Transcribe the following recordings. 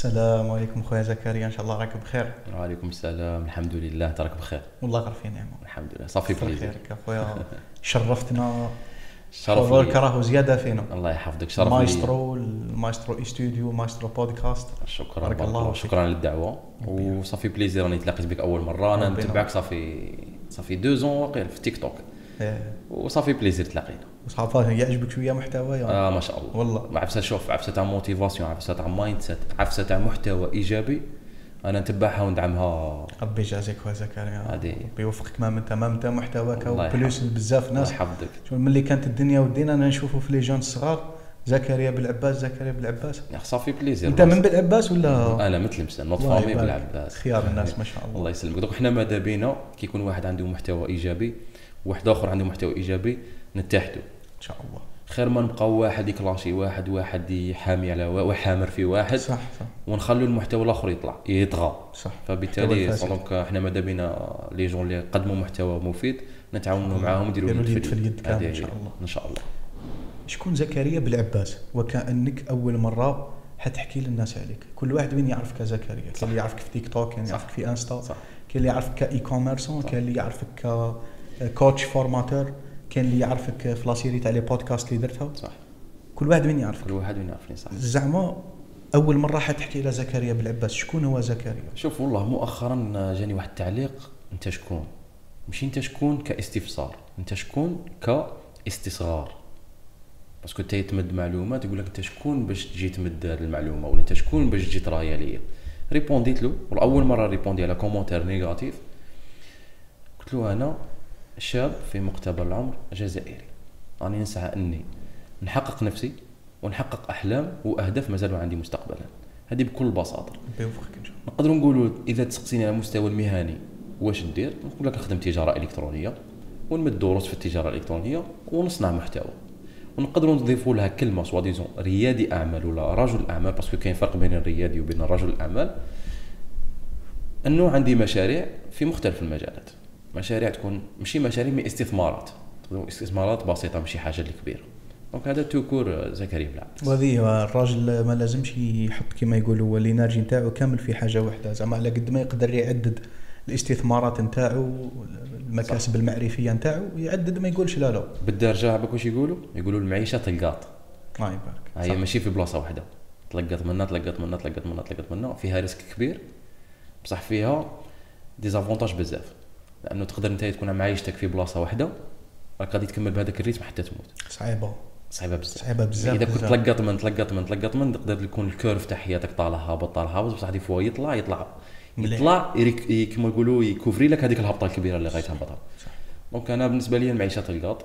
السلام عليكم خويا زكريا إن شاء الله راك بخير. وعليكم السلام الحمد لله أنت راك بخير. والله غير في نعمة. الحمد لله ça fait plaisir خيرك اخويا شرفتنا. شرف لي. راهو زيادة فينا. الله يحفظك شرف. مايسترو المايسترو إستوديو مايسترو بودكاست. شكرا بارك الله. شكرا للدعوة. و ça fait plaisir راني تلاقيت بك أول مرة. أنا نتبعك ça fait ça fait deux ans واقيلا في تيك توك. إيه. و ça fait plaisir تلاقينا. وصحافه يعجبك شوية محتوايا آه ما شاء الله. والله. عفسه شوف عفسه تاع motivation عفسه تاع mindset عفسه تاع محتوى إيجابي. أنا نتبعها وندعمها. ربي يجازيك خويا زكريا هذه ربي يوفقك ما انت ما انت محتواك و plus. بزاف ناس. يحفظك. شوف ملي كانت الدنيا ودينا أنا نشوفوا في les jeunes الصغار زكريا بالعباس زكريا بالعباس ça fait plaisir. أنت من بالعباس ولا؟ أنا مثل مسلم notre famille. بالعباس خيار الناس ما شاء الله. الله يسلمك. donc حنا ماذا بينا؟ كي يكون واحد عنده محتوى إيجابي وواحد آخر عنده محتوى إيجابي نتحدوا إن شاء الله. خير ما نبقاو واحد يكلاشي واحد واحد يحامي على وحامر في واحد صح صح. ونخلوا المحتوى الآخر يطلع يطغى صح. فبالتالي. donc إحنا ماذا بينا les jeunes اللي قدموا محتوى مفيد نتعاونوا معاهم نديروا ديروا اليد في اليد كامل إن شاء. الله. إن شاء الله. شكون زكريا بالعباس؟ وكأنك أول مرة حتحكي للناس عليك. كل واحد وين يعرفك كزكريا؟ كاين اللي يعرفك في تيك توك كاين اللي. يعرفك في انستا كاين اللي يعرفك ك e-commerçant. كاين اللي يعرفك coach formateur كاين اللي يعرفك في la série تاع les podcasts اللي درتها؟ صح. كل واحد وين يعرفك؟ كل واحد يعرفني صح. زعما أول مرة حتحكي إلى زكريا بالعباس شكون هو زكريا؟ شوف والله مؤخرا جاني واحد التعليق أنت شكون؟ ماشي أنت شكون كاستفسار أنت شكون كاستصغار؟ parce que أنت تمد معلومة تقول لك أنت شكون باش تجي تمد المعلومة ولا أنت شكون باش تجي ترايا ليا ريبونديت له واول مرة ريبوندي على commentaire négatif قلت له أنا شاب في مقتبل العمر جزائري. راني نسعى اني نحقق نفسي ونحقق احلام واهداف مازالوا عندي مستقبلا. هذه بكل بساطة. ربي يوفقك إن شاء الله. نقدروا نقولوا إذا تسقسيني على المستوى المهني واش ندير؟ نقول لك نخدم تجارة إلكترونية ونمد دروس في التجارة الإلكترونية ونصنع محتوى. ونقدروا نضيفوا لها كلمة soit disons ريادي أعمال ولا رجل أعمال parce que كاين فرق بين الريادي وبين رجل الأعمال. انه عندي مشاريع في مختلف المجالات. مشاريع تكون ماشي مشاريع mais استثمارات. استثمارات بسيطة ماشي حاجة اللي كبيره donc هذا tout court زكريا بالعباس وهذه الراجل ما لازمش يحط كما يقولوا هو ال énergie نتاعو كامل في حاجة واحدة زعما على قد ما يقدر يعدد الاستثمارات نتاعو المكاسب المعرفية نتاعو يعدد ما يقولش لا لا. بالدارجة عباك واش يقولوا؟ يقولوا المعيشة تلقاط. الله يبارك. هي صح. ماشي في بلاصة واحدة تلقط منا تلقط منا تلقط منا تلقط منا فيها risque كبير. بصح فيها désavantages بزاف. لأنه تقدر أنت تكون معايشتك في بلاصة واحدة راك غادي تكمل بهذاك ال rythme حتى تموت. صعيبة. صعيبة بزاف. صعيبة بزاف إذا كنت. تلقط من تلقط من تلقط من تقدر يكون ال curve تاع حياتك طالع هابط طالع هابط بصح des fois يطلع يطلع. يطلع كما يقولوا يكوفري لك هذيك الهبطة الكبيرة اللي غيتهبطها donc أنا بالنسبة لي المعيشة تلقاط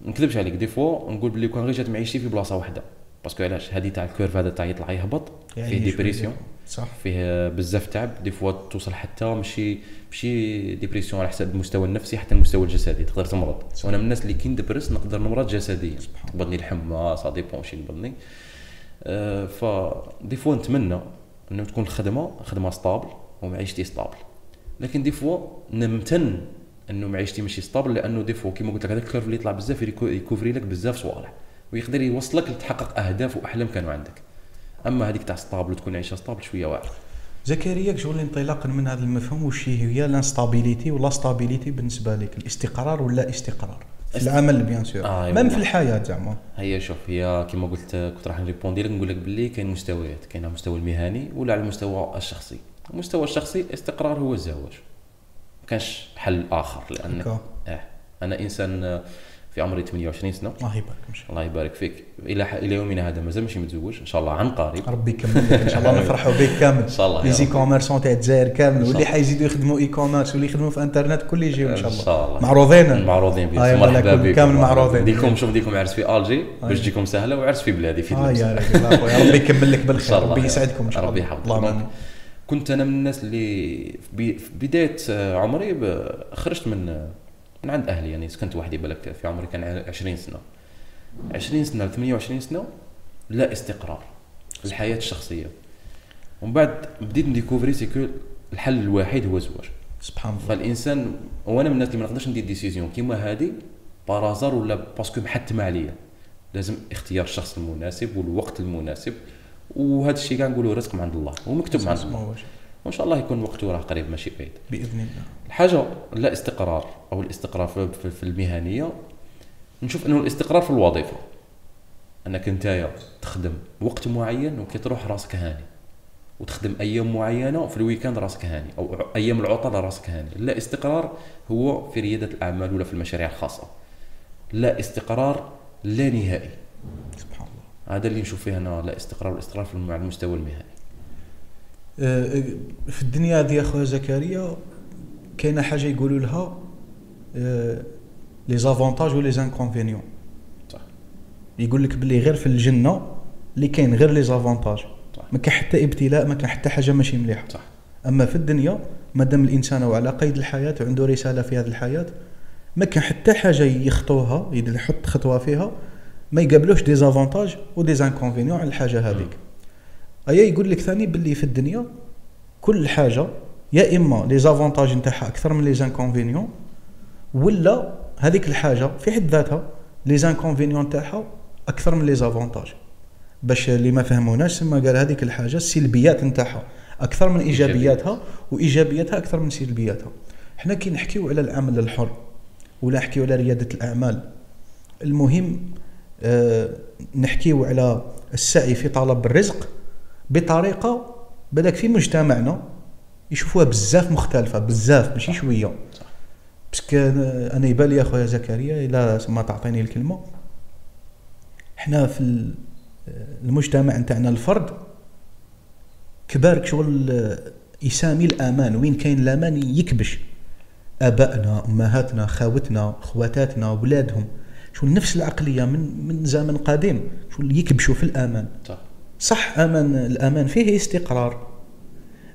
ما نكذبش عليك des fois نقول بلي كون غير جات معيشتي في بلاصة واحدة. parce que علاش؟ هذه تاع ال curve هذا تاع يطلع يهبط يعني فيه. dépression صح. فيه بزاف تعب. des fois توصل حتى ماشي ماشي dépression على حسب المستوى النفسي حتى المستوى الجسدي تقدر تمرض. وأنا من الناس اللي كي ندبرس نقدر نمرض جسديا. تقبضني الحمى ça dépend شي نقبضني آه ف des fois نتمنى إنه تكون الخدمة خدمة stable ومعيشتي stable لكن des fois نتمنى إنه معيشتي ماشي stable لأنه des fois كيما قلت لك هذاك ال curve اللي يطلع بزاف يكوفري لك بزاف صوالح ويقدر يوصلك لتحقق أهداف وأحلام كانوا عندك. أما هذيك تاع stable وتكون عيشه stable شوية واعرة. زكريا شغل انطلاقا من هذا المفهوم وش هي؟ l'instabilité ولا stabilité بالنسبة لك. الاستقرار ولا استقرار؟ في العمل bien sûr آه، même أيوة. في الحياة زعما هي شوف هي كما قلت كنت راح نريبوندي لك نقول لك باللي كاين مستويات كاين على المستوى المهني ولا على المستوى الشخصي. المستوى الشخصي الاستقرار هو الزواج. ما كانش حل آخر لانك. آه أنا إنسان في عمري 28 سنة. الله يبارك إن شاء الله. يبارك فيك. إلى ح- إلى يومنا هذا مازال ماشي متزوج. إن شاء الله عن قريب. ربي يكمل إن شاء الله نفرحوا بك كامل. إن شاء الله لي يا زي رب. commerçants تاع الجزائر كامل. واللي. حيزيدوا يخدموا e-commerce واللي يخدموا في انترنت كل يجيو إن شاء الله. ان شاء الله. معروضين؟ معروضين بك آه، مرحبا لكم بك كامل معروضين. ديكم شوف ديكم عرس في ألجي باش آه. تجيكم سهلة وعرس في بلادي في آه تونس. يا ربي يكمل لك إن بالخير ربي يسعدكم إن شاء الله. ربي يحفظك. كنت أنا من الناس اللي في بداية آه، عمري خرجت من من عند أهلي يعني سكنت وحدي بالك في عمري كان 20 سنة. 20 سنة ل 28 سنة لا استقرار في الحياة الشخصية. ومن بعد بديت ن découvrir c'est que الحل الوحيد هو الزواج. سبحان الله. فالإنسان وأنا من الناس اللي ما نقدرش ندير décision كيما هذه par hasard ولا parce que محتمه عليا. لازم اختيار الشخص المناسب والوقت المناسب. وهذا الشيء كاع نقولوا رزق من عند الله ومكتوب من عند الله. وإن شاء الله يكون وقته راه قريب ماشي بعيد. بإذن الله. الحاجة لا استقرار أو الاستقرار في, المهنية نشوف أنه الاستقرار في الوظيفة. أنك أنت تخدم وقت معين وكي تروح راسك هاني. وتخدم أيام معينة في ال week-end راسك هاني أو أيام العطلة راسك هاني. لا استقرار هو في ريادة الأعمال ولا في المشاريع الخاصة. لا استقرار لا نهائي. سبحان الله. هذا اللي نشوف فيه أنا لا استقرار والاستقرار في على المستوى المهني. آه، في الدنيا هذه يا خويا زكريا كاينة حاجة يقولوا لها les avantages و les inconvénients صح. يقول لك باللي غير في الجنة اللي كاين غير les avantages ما كان حتى ابتلاء ما كان حتى حاجة ماشي مليحة. صح. أما في الدنيا ما دام الإنسان هو على قيد الحياة وعنده رسالة في هذه الحياة ما كان حتى حاجة يخطوها يحط خطوة فيها ما يقابلوش des avantages و des inconvénients على الحاجة هذيك. أيا يقول لك ثاني باللي في الدنيا كل حاجة يا إما les avantages نتاعها أكثر من les inconvénients ولا هذيك الحاجة في حد ذاتها les inconvénients تاعها أكثر من les avantages باش اللي ما فهموناش سما قال هذيك الحاجة السلبيات نتاعها أكثر من إيجابياتها وإيجابياتها أكثر من سلبياتها. حنا كي نحكيو على العمل الحر ولا نحكيو على ريادة الأعمال المهم آه نحكيو على السعي في طلب الرزق بطريقة بالك في مجتمعنا يشوفوها بزاف مختلفة بزاف ماشي شوية. باسكو أنا يبان لي أخويا زكريا إلا ما تعطيني الكلمة. حنا في ال- المجتمع نتاعنا الفرد كبارك شغل يسامي الأمان. وين كاين الأمان؟ يكبش. آبائنا أمهاتنا خاوتنا خواتاتنا ولادهم. شغل نفس العقلية من من زمن قديم. شغل يكبشوا في الأمان. صح. صح أمان الأمان فيه استقرار.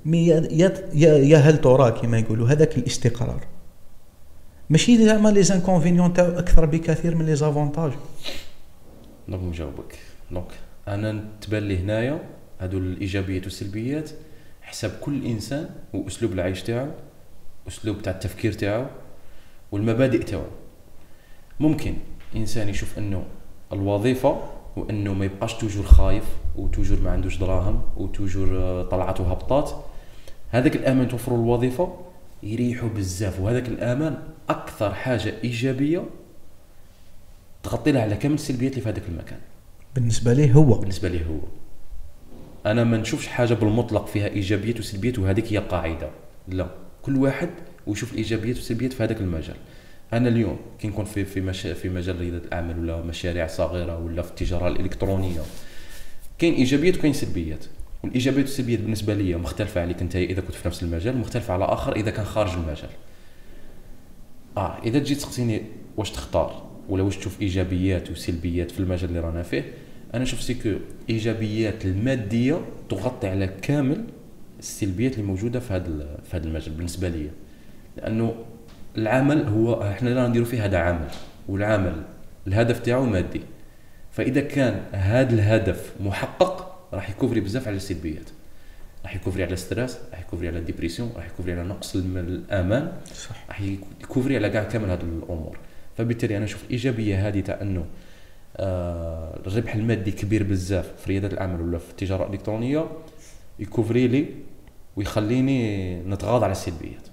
mais يا يا- هل ترى كما يقولوا هذاك الاستقرار؟ ماشي زعما les inconvénients تاعو أكثر بكثير من les avantages. donc نجاوبك. donc أنا تبان لي هنايا هادو الإيجابيات والسلبيات حسب كل إنسان وأسلوب العيش تاعو أسلوب تاع التفكير تاعو والمبادئ تاعو. ممكن إنسان يشوف أنه الوظيفة وأنه ما يبقاش toujours خايف و toujours ما عندوش دراهم و toujours آه، طلعات وهبطات هذاك الامان توفر الوظيفة يريحوا بزاف. وهذاك الامان أكثر حاجة إيجابية تغطي لها على كامل السلبيات اللي في هذاك المكان. بالنسبة ليه هو؟ بالنسبة لي هو؟ أنا ما نشوفش حاجة بالمطلق فيها ايجابيات وسلبيات وهذيك هي قاعدة لا. كل واحد ويشوف الإيجابيات والسلبيات في هذاك المجال. أنا اليوم كي نكون في في مش في مجال رياده الأعمال ولا مشاريع صغيرة ولا في التجارة الإلكترونية كاين إيجابيات وكاين سلبيات. والايجابيات والسلبيات بالنسبة لي مختلفة عليك انت إذا كنت في نفس المجال مختلفه على آخر إذا كان خارج المجال. آه إذا تجي تسقسيني واش تختار؟ ولا واش تشوف إيجابيات وسلبيات في المجال اللي رانا فيه؟ أنا نشوف c'est que إيجابيات المادية تغطي على كامل السلبيات اللي موجوده في هذا في هذا المجال بالنسبة لي لأنه العمل هو إحنا اللي نديروا فيه هذا عمل والعمل الهدف تاعو مادي. فإذا كان هذا الهدف محقق راح ي couvrir بزاف على السلبيات. راح ي couvrir على stress راح ي couvrir على dépression راح ي couvrir على نقص الأمان. صح. راح يكوفري على كاع كامل هذه الأمور. فبالتالي أنا نشوف الايجابيه هذه تاع أنه آه الربح المادي كبير بزاف في رياده الاعمال ولا في التجارة الإلكترونية يكوفري لي ويخليني نتغاضى على السلبيات.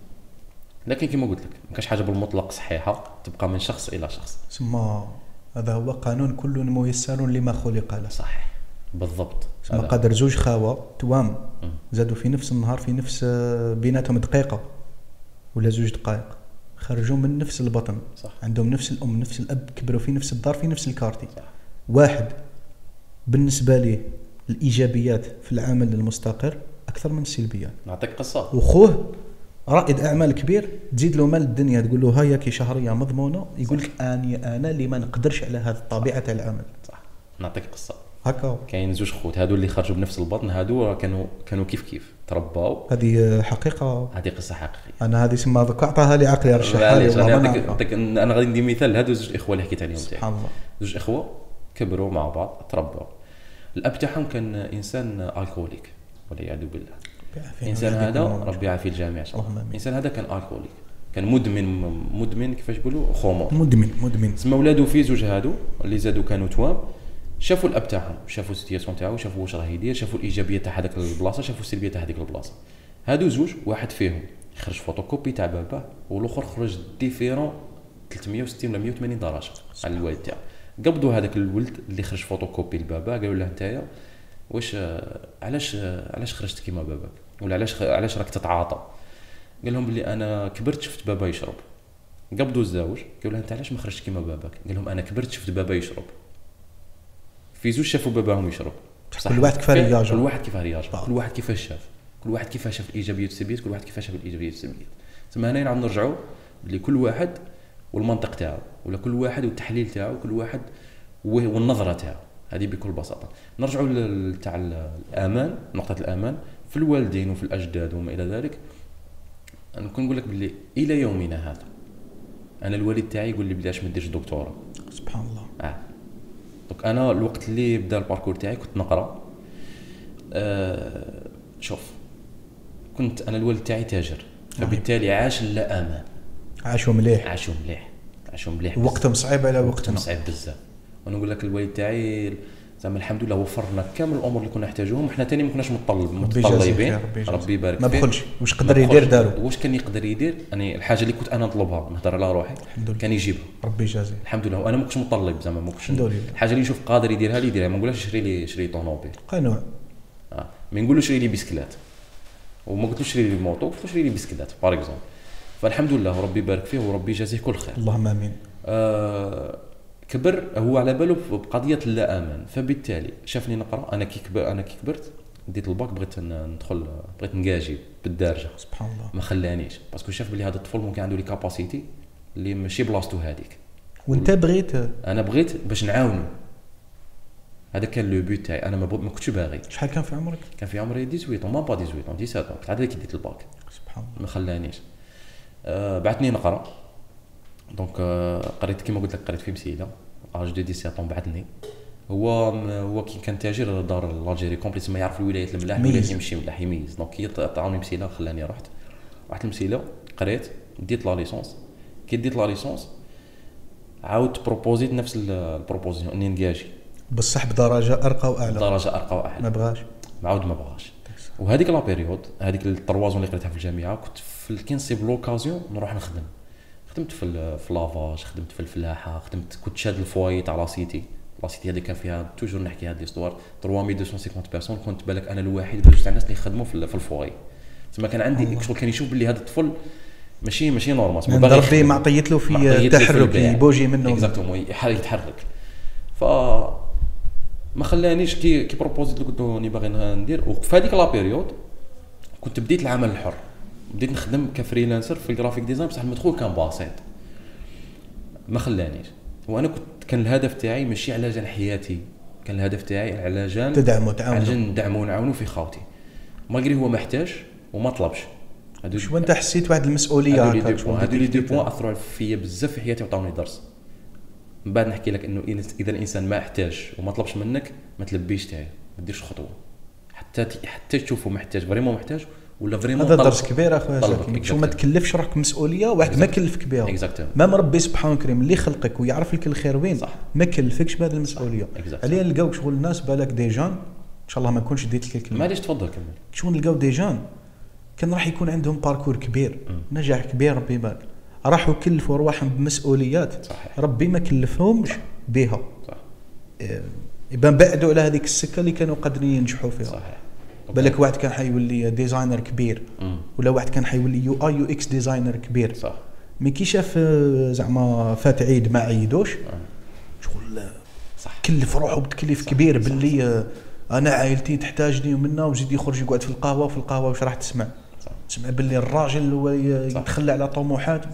لكن كما قلت لك ما كاش حاجة بالمطلق صحيحة تبقى من شخص إلى شخص. ثم هذا هو قانون كل ميسر لما خلق له. صحيح. بالضبط. ثم هذا. قدر زوج خاوة توام. زادوا في نفس النهار في نفس آه، بيناتهم دقيقة. ولا زوج دقائق. خرجوا من نفس البطن. صح. عندهم نفس الأم نفس الأب كبروا في نفس الدار في نفس الكارتي. صح. واحد بالنسبة ليه الإيجابيات في العمل المستقر أكثر من السلبيات. نعطيك قصة. وخوه رائد أعمال كبير تزيد له مال الدنيا تقول له هيا كي شهرية مضمونة يقول لك أني أنا اللي ما نقدرش على هذه الطبيعه تاع العمل. صح. نعطيك قصة. هكا. كاين زوج خوت هادو اللي خرجوا بنفس البطن هادو كانوا كانوا كيف كيف ترباو. هذه حقيقة. هذه قصة حقيقية. أنا هذه سما دوك اعطاها لي عقلي رشحها لي أنا نعطيك أنا غادي ندي مثال هادو زوج إخوة اللي حكيت عليهم سبحان الله. زوج إخوة كبروا مع بعض تربوا الأب تاعهم كان إنسان الكوليك والعياذ بالله. الانسان هذا ربي يعافيه الجميع. الانسان هذا كان الكوليك كان مدمن مدمن كيفاش يقولوا خمور مدمن مدمن. تسمى ولادو في زوج هادو اللي زادوا كانوا توام. شافوا الاب تاعهم شافوا ال situation تاعو شافوا واش راه يدير شافوا الإيجابية تاع هذاك البلاصة شافوا السلبية تاع هذيك البلاصة. هادو زوج واحد فيهم خرج فوتوكوبي تاع باباه والآخر خرج différent 360 ولا 180 درجة على الوالد تاعو. قبضوا هذاك الولد اللي خرج فوتوكوبي لبابا قالوا له نتايا واش علاش علاش خرجت كيما باباك؟ ولا علاش علاش راك تتعاطى؟ قال لهم بلي أنا كبرت شفت بابا يشرب. قبضوا الزوج قالوا له أنت علاش ما خرجت كيما باباك؟ قال لهم أنا كبرت شفت بابا يشرب. في زوج شافوا باباهم يشرب. بصح كل واحد كيفاه كل رياجه واحد كيفاه طبعا. كل واحد كيفاش شاف. كل واحد كيفاش شاف الايجابيات والسلبيات كل واحد كيفاش شاف الايجابيات والسلبيات تما هنا نعاود نرجعوا بلي كل واحد والمنطق تاعو ولا كل واحد والتحليل تاعو كل واحد والنظرة تاعو. هذه بكل بساطة. نرجعوا تاع ال- الآمان نقطة الآمان في الوالدين وفي الأجداد وما إلى ذلك. نكون نقول لك بلي إلى يومنا هذا أنا الوالد تاعي يقول لي بلاش ما ديرش دكتورة. سبحان الله. آه. donc أنا الوقت اللي بدا ال parcours تاعي كنت نقرأ. آه شوف كنت أنا الوالد تاعي تاجر فبالتالي عاش لا أمان عاشوا مليح. عاشوا مليح عاشوا مليح. وقتهم صعيب على وقتهم. وقتنا صعيب بزاف. وأنا نقول لك الوالد تاعي زعما الحمد لله وفر لنا كامل الأمور اللي كنا نحتاجوهم. إحنا تاني ما كناش يجازيه متطلبين ربي يبارك ما. بخلش. واش قدر يدير. دارو؟ واش كان يقدر يدير؟ يعني الحاجة اللي كنت أنا نطلبها نهضر على روحي. كان يجيبها. ربي يجازيه الحمد لله. وأنا ما كنتش مطلب زعما ما كنتش الحاجة اللي نشوف قادر يديرها لي يديرها. ما نقولهاش شري لي شري طونوبيل. قنوع. آه. ما نقولوش شري لي بيسكلات. وما قلتلوش شري لي moto قلت شري لي bicyclette par exemple فالحمد لله. وربي يبارك فيه وربي يجازيه كل خير. اللهم آمين. آه. كبر هو على باله بقضية اللا أمان فبالتالي شافني نقرأ أنا كي كبر أنا كي كبرت ديت الباك بغيت ندخل بغيت نجاجي بالدارجة. سبحان الله. ما خلانيش. parce que شاف بلي هذا الطفل ممكن عنده les capacités اللي ماشي بلاصتو هذيك وانت بغيت؟ أنا بغيت باش نعاونو. هذا كان le but تاعي. أنا ما, ما كنتش باغي. شحال كان في عمرك؟ كان في عمري 18 même pas 18 17 كنت عاد كي ديت الباك. سبحان الله. ما خلانيش. آه بعثني نقرأ. donc آه قريت كيما قلت لك قريت في مسيله âge de 17 بعثني هو هو كي كان تاجر دار الجيري كومبلي تما يعرف الولايات الملاح. الولايات يمشي ملاح يميز دونك هي عطاوني مسيله خلاني رحت. رحت المسيله قريت ديت لا ليسونس. كي ديت لا ليسونس عاودت بروبوزيت نفس ال- البروبوزيسيون إني نجاجي بصح بدرجه أرقى وأعلى. درجة أرقى واحد ما بغاش. ما عاود ما بغاش. وهذيك لا بيريود هذيك التروازون اللي قريتها في الجامعة كنت في الكنسيب لوكازيون نروح نخدم. خدمت في في لافاج خدمت في الفلاحة خدمت كنت شاد الفواي تاع لا سيتي. la cité هذه كان فيها toujours نحكي هذه l'histoire 3250 personnes كنت بالك أنا الوحيد ولا جوج تاع الناس اللي يخدموا في ال- في ال foyer تما كان عندي. شغل كان يشوف باللي هذا الطفل ماشي ماشي normal من باغي ربي. ما عطيت له في تحرك. يبوجي منه. exactement يتحرك. ف ما خلانيش كي كي proposé ت قلت له راني باغي ندير. وفي هذيك la période كنت بديت العمل الحر. بديت نخدم ك freelancer في ال graphic design بصح المدخول كان بسيط ما خلانيش. وأنا كنت كان الهدف تاعي ماشي على جال حياتي كان الهدف تاعي على جال تدعمه على تعاونه جال ندعمو ونعاونو في خاوتي malgré هو محتاج وما طلبش. هادو شو أنت حسيت واحد المسؤولية هادو لي دو شغل بوان أثروا فيا بزاف في حياتي وعطاوني درس. من بعد نحكي لك إنه إذا الإنسان ما احتاج وما طلبش منك ما تلبيش تاعي ما ديرش خطوة. حتى حتى تشوفه محتاج vraiment محتاج ولا vraiment هذا درس كبير اخويا زكي شو ما. تكلفش روحك مسؤولية واحد ما كلفك بها ما ربي سبحانه وكريم اللي خلقك ويعرف لك الخير وين صح. ما كلفكش بهذه المسؤولية. عليا نلقاو شغل الناس بالك دي جان إن شاء الله ما نكونش ديت لك الكلمة. معليش تفضل كمل. شغل نلقاو دي جان كان راح يكون عندهم باركور كبير. مم. نجاح كبير ربي يبارك. راحوا كلفوا رواحهم بمسؤوليات. صحيح. ربي ما كلفهمش بها صح. إيه، يبان بعدوا على هذيك السكة اللي كانوا قادرين ينجحوا فيها. صحيح. بالك واحد كان حيولي designer كبير ولا واحد كان حيولي UI UX designer كبير. صح. mais كي شاف آه، زعما فات عيد ما عيدوش آه. شغل آه، صح. كلف روحه بتكليف صح، كبير صح، باللي أنا عائلتي تحتاجني ومنا وزيد يخرج يقعد في القهوة وفي القهوة واش راح تسمع؟ صح. تسمع باللي الراجل هو. يتخلى على طموحات.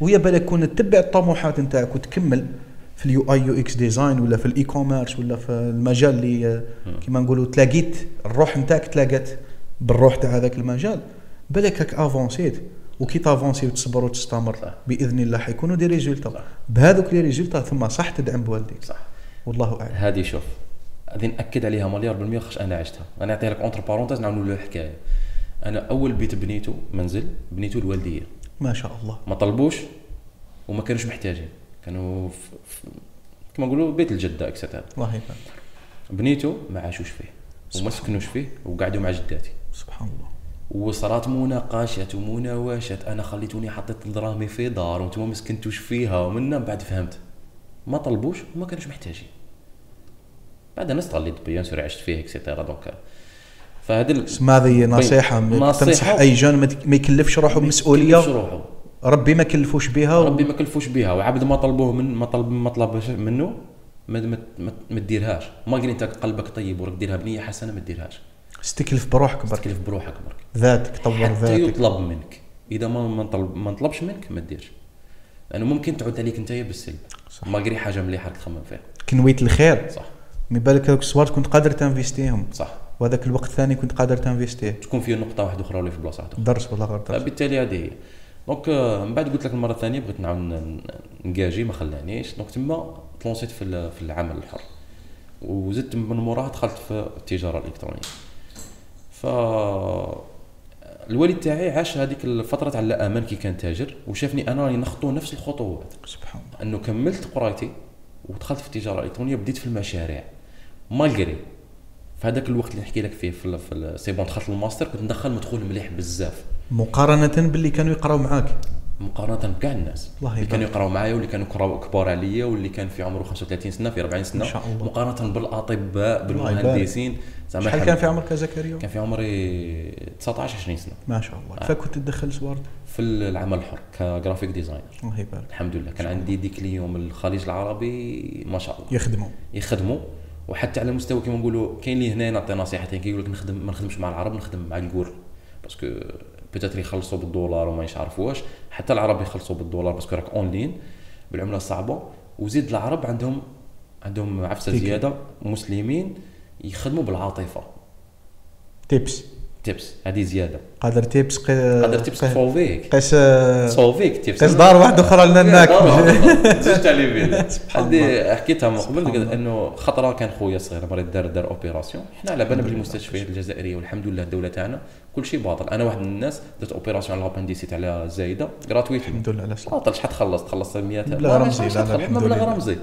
وهي بالك كون تتبع الطموحات نتاعك وتكمل في ال UI UX design ولا في ال e-commerce ولا في المجال اللي آه،. كيما نقولوا تلاقيت الروح نتاعك تلاقت بالروح تاع هذاك المجال. بالك هاك avancé ت وكي ت avancer وتصبر وتستمر صح. بإذن الله حيكونوا des résultats. بهذوك les résultats ثم صح تدعم بوالديك. صح. والله أعلم. هذه شوف غادي نأكد عليها مليار بالمية خاطش أنا عشتها. أنا نعطيها لك entre parenthèses نعاودوا له الحكاية أنا أول بيت بنيته منزل بنيته الوالدية. ما شاء الله. ما طلبوش وما كانوش محتاجين. كانوا كما نقولوا بيت الجدة extra الله يبارك بنيته ما عاشوش فيه وما سكنوش فيه وقعدوا مع جداتي. سبحان الله. وصارت مناقشات ومناوشات أنا خليتوني حطيت دراهمي في دار وأنتم ما سكنتوش فيها ومن بعد فهمت. ما طلبوش وما كانوش محتاجين. بعد أنا استغليت bien sûr عشت فيه et cetera donc فهذا هذه نصيحة. تنصح أي jeune ما يكلفش روحه روحه. ربي ما كلفوش بها و... ربي ما كلفوش بها وعبد ما طلبوه من ما طلب ما طلبش منه ما ما, ما, ما ديرهاش ما قال انت قلبك طيب وراك ديرها بنية حسنة ما ديرهاش استكلف بروحك برك. تكلف بروحك برك. ذاتك طور حتى ذاتك. يطلب منك. إذا ما ما طلب ما طلبش منك ما ديرش لأنه ممكن تعود عليك أنت بالسلب. صح. ما قري حاجة مليحة راك تخمم فيها. كنويت الخير. صح. من بالك هذوك الصوارت كنت قادر تنفيستيهم صح. وهذاك الوقت الثاني كنت قادر تنفيستيه تكون فيه نقطة واحدة أخرى ولا في بلاصة واحدة درس ولا غير درس. فبالتالي هذه هي. donc آه، من بعد قلت لك المرة الثانية بغيت نعاود نكاجي ما خلانيش. donc تما ت lancé ت في في العمل الحر. وزدت من موراها دخلت في التجارة الإلكترونية. ف الوالد تاعي عاش هذيك الفترة تاع لا أمان كي كان تاجر وشافني أنا راني نخطو نفس الخطوات سبحان الله. أنه كملت قرايتي ودخلت في التجارة الإلكترونية بديت في المشاريع. malgré في هذاك الوقت اللي نحكي لك فيه في, c'est bon دخلت الماستر كنت ندخل مدخول مليح بزاف. مقارنة باللي كانوا يقراو معاك. مقارنة بكاع الناس. الله اللي كانوا. يقراو معايا واللي كانوا كبار عليا واللي كان في عمره 35 سنة في 40 سنة. ما شاء الله. مقارنة بالأطباء. بالمهندسين. زعما شحال كان في عمرك يا زكريا؟ كان في عمري 19 20 سنة. ما شاء الله. كيف كنت تدخل صوارت في العمل الحر ك graphic designer الله يبارك. الحمد لله. كان عندي des clients من الخليج العربي ما شاء الله. يخدموا. يخدموا. وحتى على مستوى كيما نقولوا كاين اللي هنا نعطي نصيحتين. كيقول لك نخدم ما نخدمش مع العرب نخدم مع الكور باسكو بيتيتر يخلصوا بالدولار وما يعرف واش حتى العرب يخلصوا بالدولار باسكو راك اونلاين بالعملة الصعبة. وزيد العرب عندهم عندهم عفسة تيكي. زيادة. مسلمين يخدموا بالعاطفة. تيبس تيبس هذه زيادة. قادر تيبس قي... قادر تيبس قي- تصوفيك قيس تصوفيك تيبس قيس دار واحدة أخرى لنا ناكل زوج هذه حكيتها من قبل. إنه خطره كان خويا صغير مريض دار دار opération حنا على بالنا بالمستشفيات الجزائرية والحمد لله الدولة تاعنا. كل شيء باطل. أنا واحد من الناس درت opération على l'appendicite على الزايده gratuite الحمد لله السلامه باطل شحال تخلص؟ تخلص 100 مبلغ رمزي، لا، الحمد مبلغ. رمزي.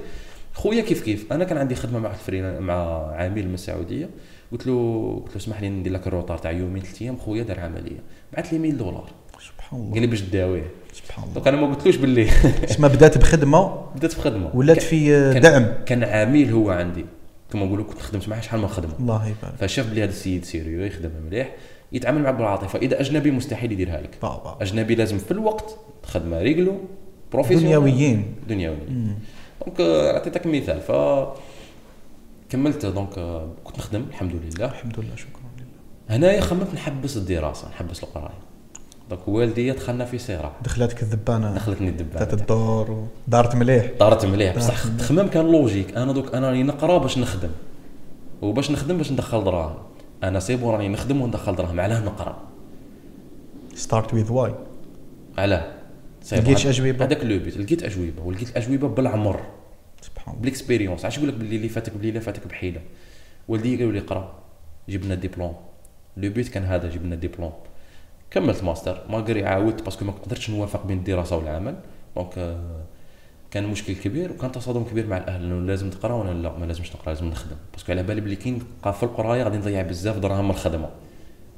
خويا كيف كيف؟ أنا كان عندي خدمة مع ال freelance مع عميل من السعودية. قلت له قلت له اسمح لي ندير لك ال retard تاع يومين ثلاث أيام. خويا دار عملية. بعث لي 100 دولار. سبحان قال الله لي باش تداويه. سبحان الله. donc أنا ما قلتلوش باللي. اسمها بدات بخدمة؟ بدات في خدمه ولات في دعم؟ كان عميل هو عندي. كما نقولوا كنت خدمت معاه شحال من خدمه الله يبارك. فشاف بلي هذا السيد sérieux يخدم مليح. يتعامل معك بالعاطفه إذا أجنبي مستحيل يديرها لك بابا أجنبي لازم في الوقت خدمه réglo professionnel دنيويين. دنيويين. donc آه، عطيتك مثال. ف كملت donc آه، كنت نخدم الحمد لله. الحمد لله شكرا لله. هنايا خممت نحبس الدراسة نحبس القراية. donc والدي دخلنا في صراع. دخلتك الذبانه دخلتني تاعت الدبانه الدور ودارت مليح. طارت مليح. بصح دارت. التخمام كان logique. أنا دوك أنا راني نقرا باش نخدم. وباش نخدم باش ندخل دراهم. أنا c'est bon راني نخدم وندخل دراهم. علاه نقرأ. start with why علاه. لقيتش أجوبة؟ هذاك le but لقيت أجوبة. ولقيت الاجوبه بالعمر. سبحان الله. بال expérience علاش يقول لك باللي اللي فاتك باللي فاتك بحيلة. والدي قالوا لي قرا جيب لنا diplôme le but كان هذا جيب لنا ديبلوم كملت ماستر. ما قري عاودت parce que ما قدرتش نوافق بين الدراسة والعمل. donc آه، كان مشكل كبير وكان تصادم كبير مع الأهل إنه لازم تقرأ وأنا لا؟ ما لازمش نقرأ لازم نخدم. parce que على بالي بلي كي نبقى في القراية غادي نضيع بزاف دراهم من الخدمة.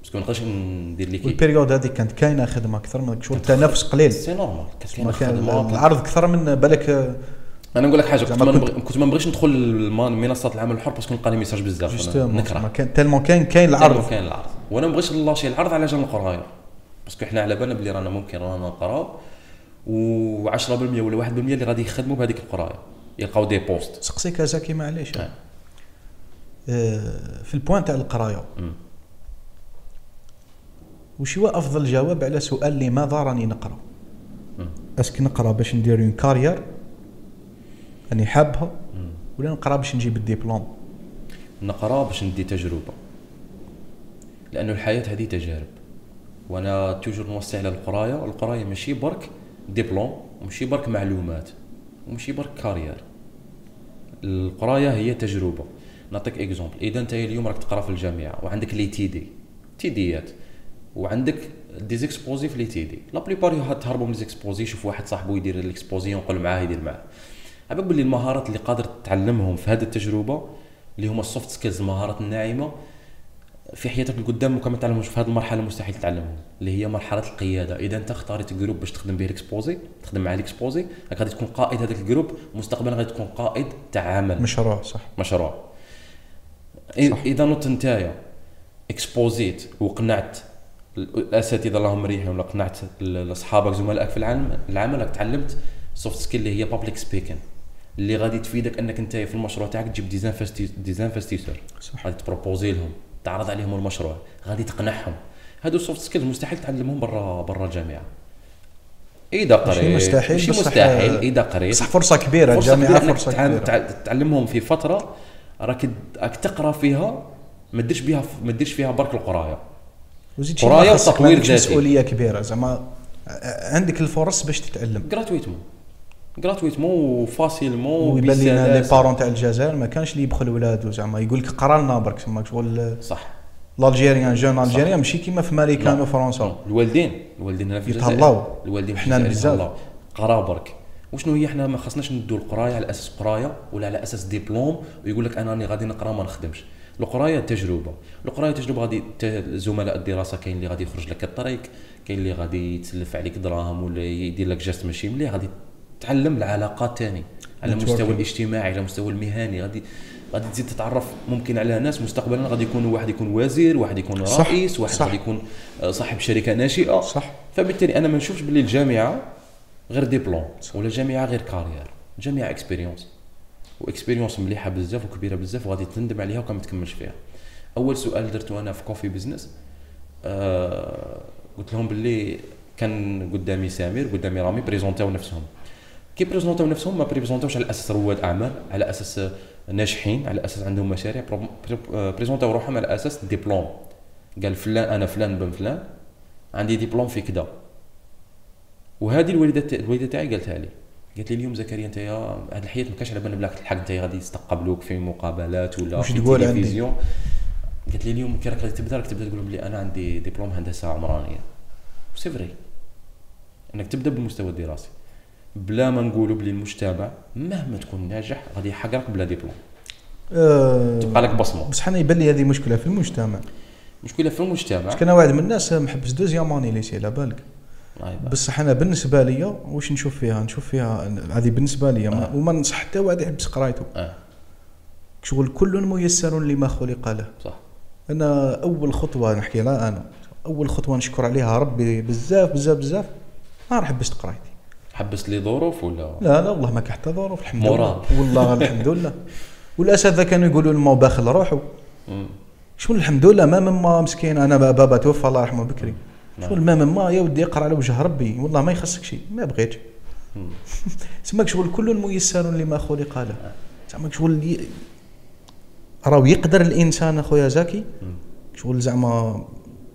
parce que ما نقدرش ندير لي كي وال période هذيك كانت كاينة خدمة أكثر من شغل التنافس قليل. c'est normal كانت كاينة خدمة. العرض أكثر من بالك أنا نقول لك حاجة كنت ما كنت- نبغي كنت ما نبغيش ندخل منصات العمل الحر parce que نلقى les messages بزاف. نكره. ما كان tellement كاين كاين العرض. العرض كاين العرض. وأنا ما بغيتش نلاشي العرض على جال القراية. parce que حنا على بالنا بلي رانا ممكن رانا نقراو. و10% ولا 1% اللي غادي يخدموا بهذيك القراية. يلقاو des postes. سقسيك يا زكي معليش. آه. آه، في ال point تاع القراية. وش هو أفضل جواب على سؤال لماذا راني نقرأ. est-ce que نقرأ باش ندير une carrière راني حابها. ولا نقرأ باش نجيب الدبلوم؟ نقرأ باش ندي تجربة. لأنه الحياة هذه تجارب. وأنا toujours نوصي على القراية. القراية ماشي برك دبلوم وماشي برك معلومات وماشي برك carrière. القراية هي تجربة. نعطيك exemple. إذا أنت اليوم راك تقرأ في الجامعة وعندك les TD تيديات وعندك des exposés في les TD. la plupart تهربوا من exposés يشوف واحد صاحبه يدير ال exposé ونقول معاه يدير معاه. عبالك باللي المهارات اللي قادر تتعلمهم في هذه التجربة اللي هما ال soft skills المهارات الناعمه في حياتك القدام وكما تعلمهمش في هذه المرحلة مستحيل تتعلمهم اللي هي مرحلة القيادة. إذا أنت اختاريت groupe باش تخدم به ال exposé تخدم مع ال exposé راك غادي تكون قائد هذاك ال groupe مستقبلا غادي تكون قائد تاع عمل مشروع صح. مشروع. صح. إذا نوت نتايا إكسبوزيت وقنعت الأساتذة اللهم ريحهم ولا قنعت أصحابك زملائك في العالم العمل راك تعلمت soft skill اللي هي public speaking اللي غادي تفيدك أنك انت في المشروع تاعك تجيب des investisseurs صح. غادي ت proposer لهم. تعرض عليهم المشروع غادي تقنعهم. هادو ال soft skills مستحيل تعلمهم برا برا الجامعة. إذا قريت ماشي مستحيل، ماشي مستحيل. إذا قريت بصح فرصة كبيرة الجامعة كبيرة فرصة كبيرة. تع- تعلمهم في فترة راك راك تقرأ فيها ما ديرش بها ما ديرش فيها برك القراية. وزيد ما وتطوير ذاتي. مسؤولية كبيرة. زعما عندك الفرص باش تتعلم. gratuitement gratuitement و facilement ويبان لنا les. parents تاع الجزائر ما كانش اللي يبخل ولادو زعما. يقول لك قرا لنا برك تما شغل صح. ال algériens gens algériens ماشي كيما في ماريكان. وفرنسا الوالدين. الوالدين هنا في الجزائر. يتهلاو. الوالدين حنا بزاف. قرا برك. وشنو هي؟ حنا ما خصناش ندو القراية على أساس قراية ولا على أساس ديبلوم ويقول لك أنا راني غادي نقرا ما نخدمش. القراية تجربة. القراية تجربة غادي زملاء الدراسة كاين اللي غادي يخرج لك الطريق كاين اللي غادي يتسلف عليك دراهم ولا يدير لك geste ماشي مليح غادي تعلم العلاقات تاني على. المستوى الاجتماعي على المستوى المهني. غادي غادي تزيد تتعرف ممكن على ناس مستقبلا غادي يكون واحد يكون وزير واحد يكون صح، رئيس واحد صح. غادي يكون آه، صاحب شركة ناشئة. صح. فبالتالي أنا ما نشوفش باللي الجامعة غير ديبلوم ولا الجامعة غير carrière. الجامعة expérience و expérience مليحة بزاف وكبيرة بزاف وغادي تندم عليها وكان ما تكملش فيها. أول سؤال درته أنا في Coffee Business آه قلت لهم باللي كان قدامي سمير قدامي رامي بريزونتاو نفسهم. كي بريزونتاو نفسهم ما بريزونتاوش على أساس رواد أعمال على أساس ناجحين على أساس عندهم مشاريع آه، بريزونتاو روحهم على أساس ديبلوم. قال فلان أنا فلان بن فلان عندي ديبلوم في كذا وهذه الوالدة الوالدة تاعي قالتها لي قالت لي اليوم زكريا أنت هذه الحياة ما كانش على بالنا بلاك الحق أنت غادي يستقبلوك في مقابلات ولا في تقول عندي؟ تلفزيون. قالت لي اليوم كي راك تبدأ راك تبدأ تقول بلي أنا عندي دبلوم هندسة عمرانية. c'est vrai إنك تبدأ بالمستوى الدراسي. بلا ما نقولوا بلي المجتمع مهما تكون ناجح غادي يحقرك بلا دبلوم آه، تبقى لك بصمة. بصح أنا يبان لي هذه مشكلة في المجتمع. مشكلة في المجتمع. كان واحد من الناس محبس deuxième année lycée على بالك. آه، بصح أنا بالنسبة لي واش نشوف فيها؟ نشوف فيها هذه بالنسبة لي ما- آه. وما ننصح حتى واحد يحبس قرايته آه شغل كل ميسر لما خلق له. صح. أنا أول خطوة نحكي لها أنا أول خطوة نشكر عليها ربي بزاف بزاف بزاف. نهار حبست قرايتي. حبست لي ظروف ولا لا لا والله ما كان حتى ظروف الحمد. لله والله الحمد لله والأساتذة كانوا يقولوا لما باخل مم. شو الحمد لله ما من ما مسكين أنا بابا توفى الله يرحمه بكري نعم. شو ما من ما يا ودي اقرا على وجه ربي والله ما يخصك شيء ما بغيتش. سماك شغل كل ميسر لما خلق له زعما شغل راهو يقدر الإنسان أخويا زكي. شغل زعما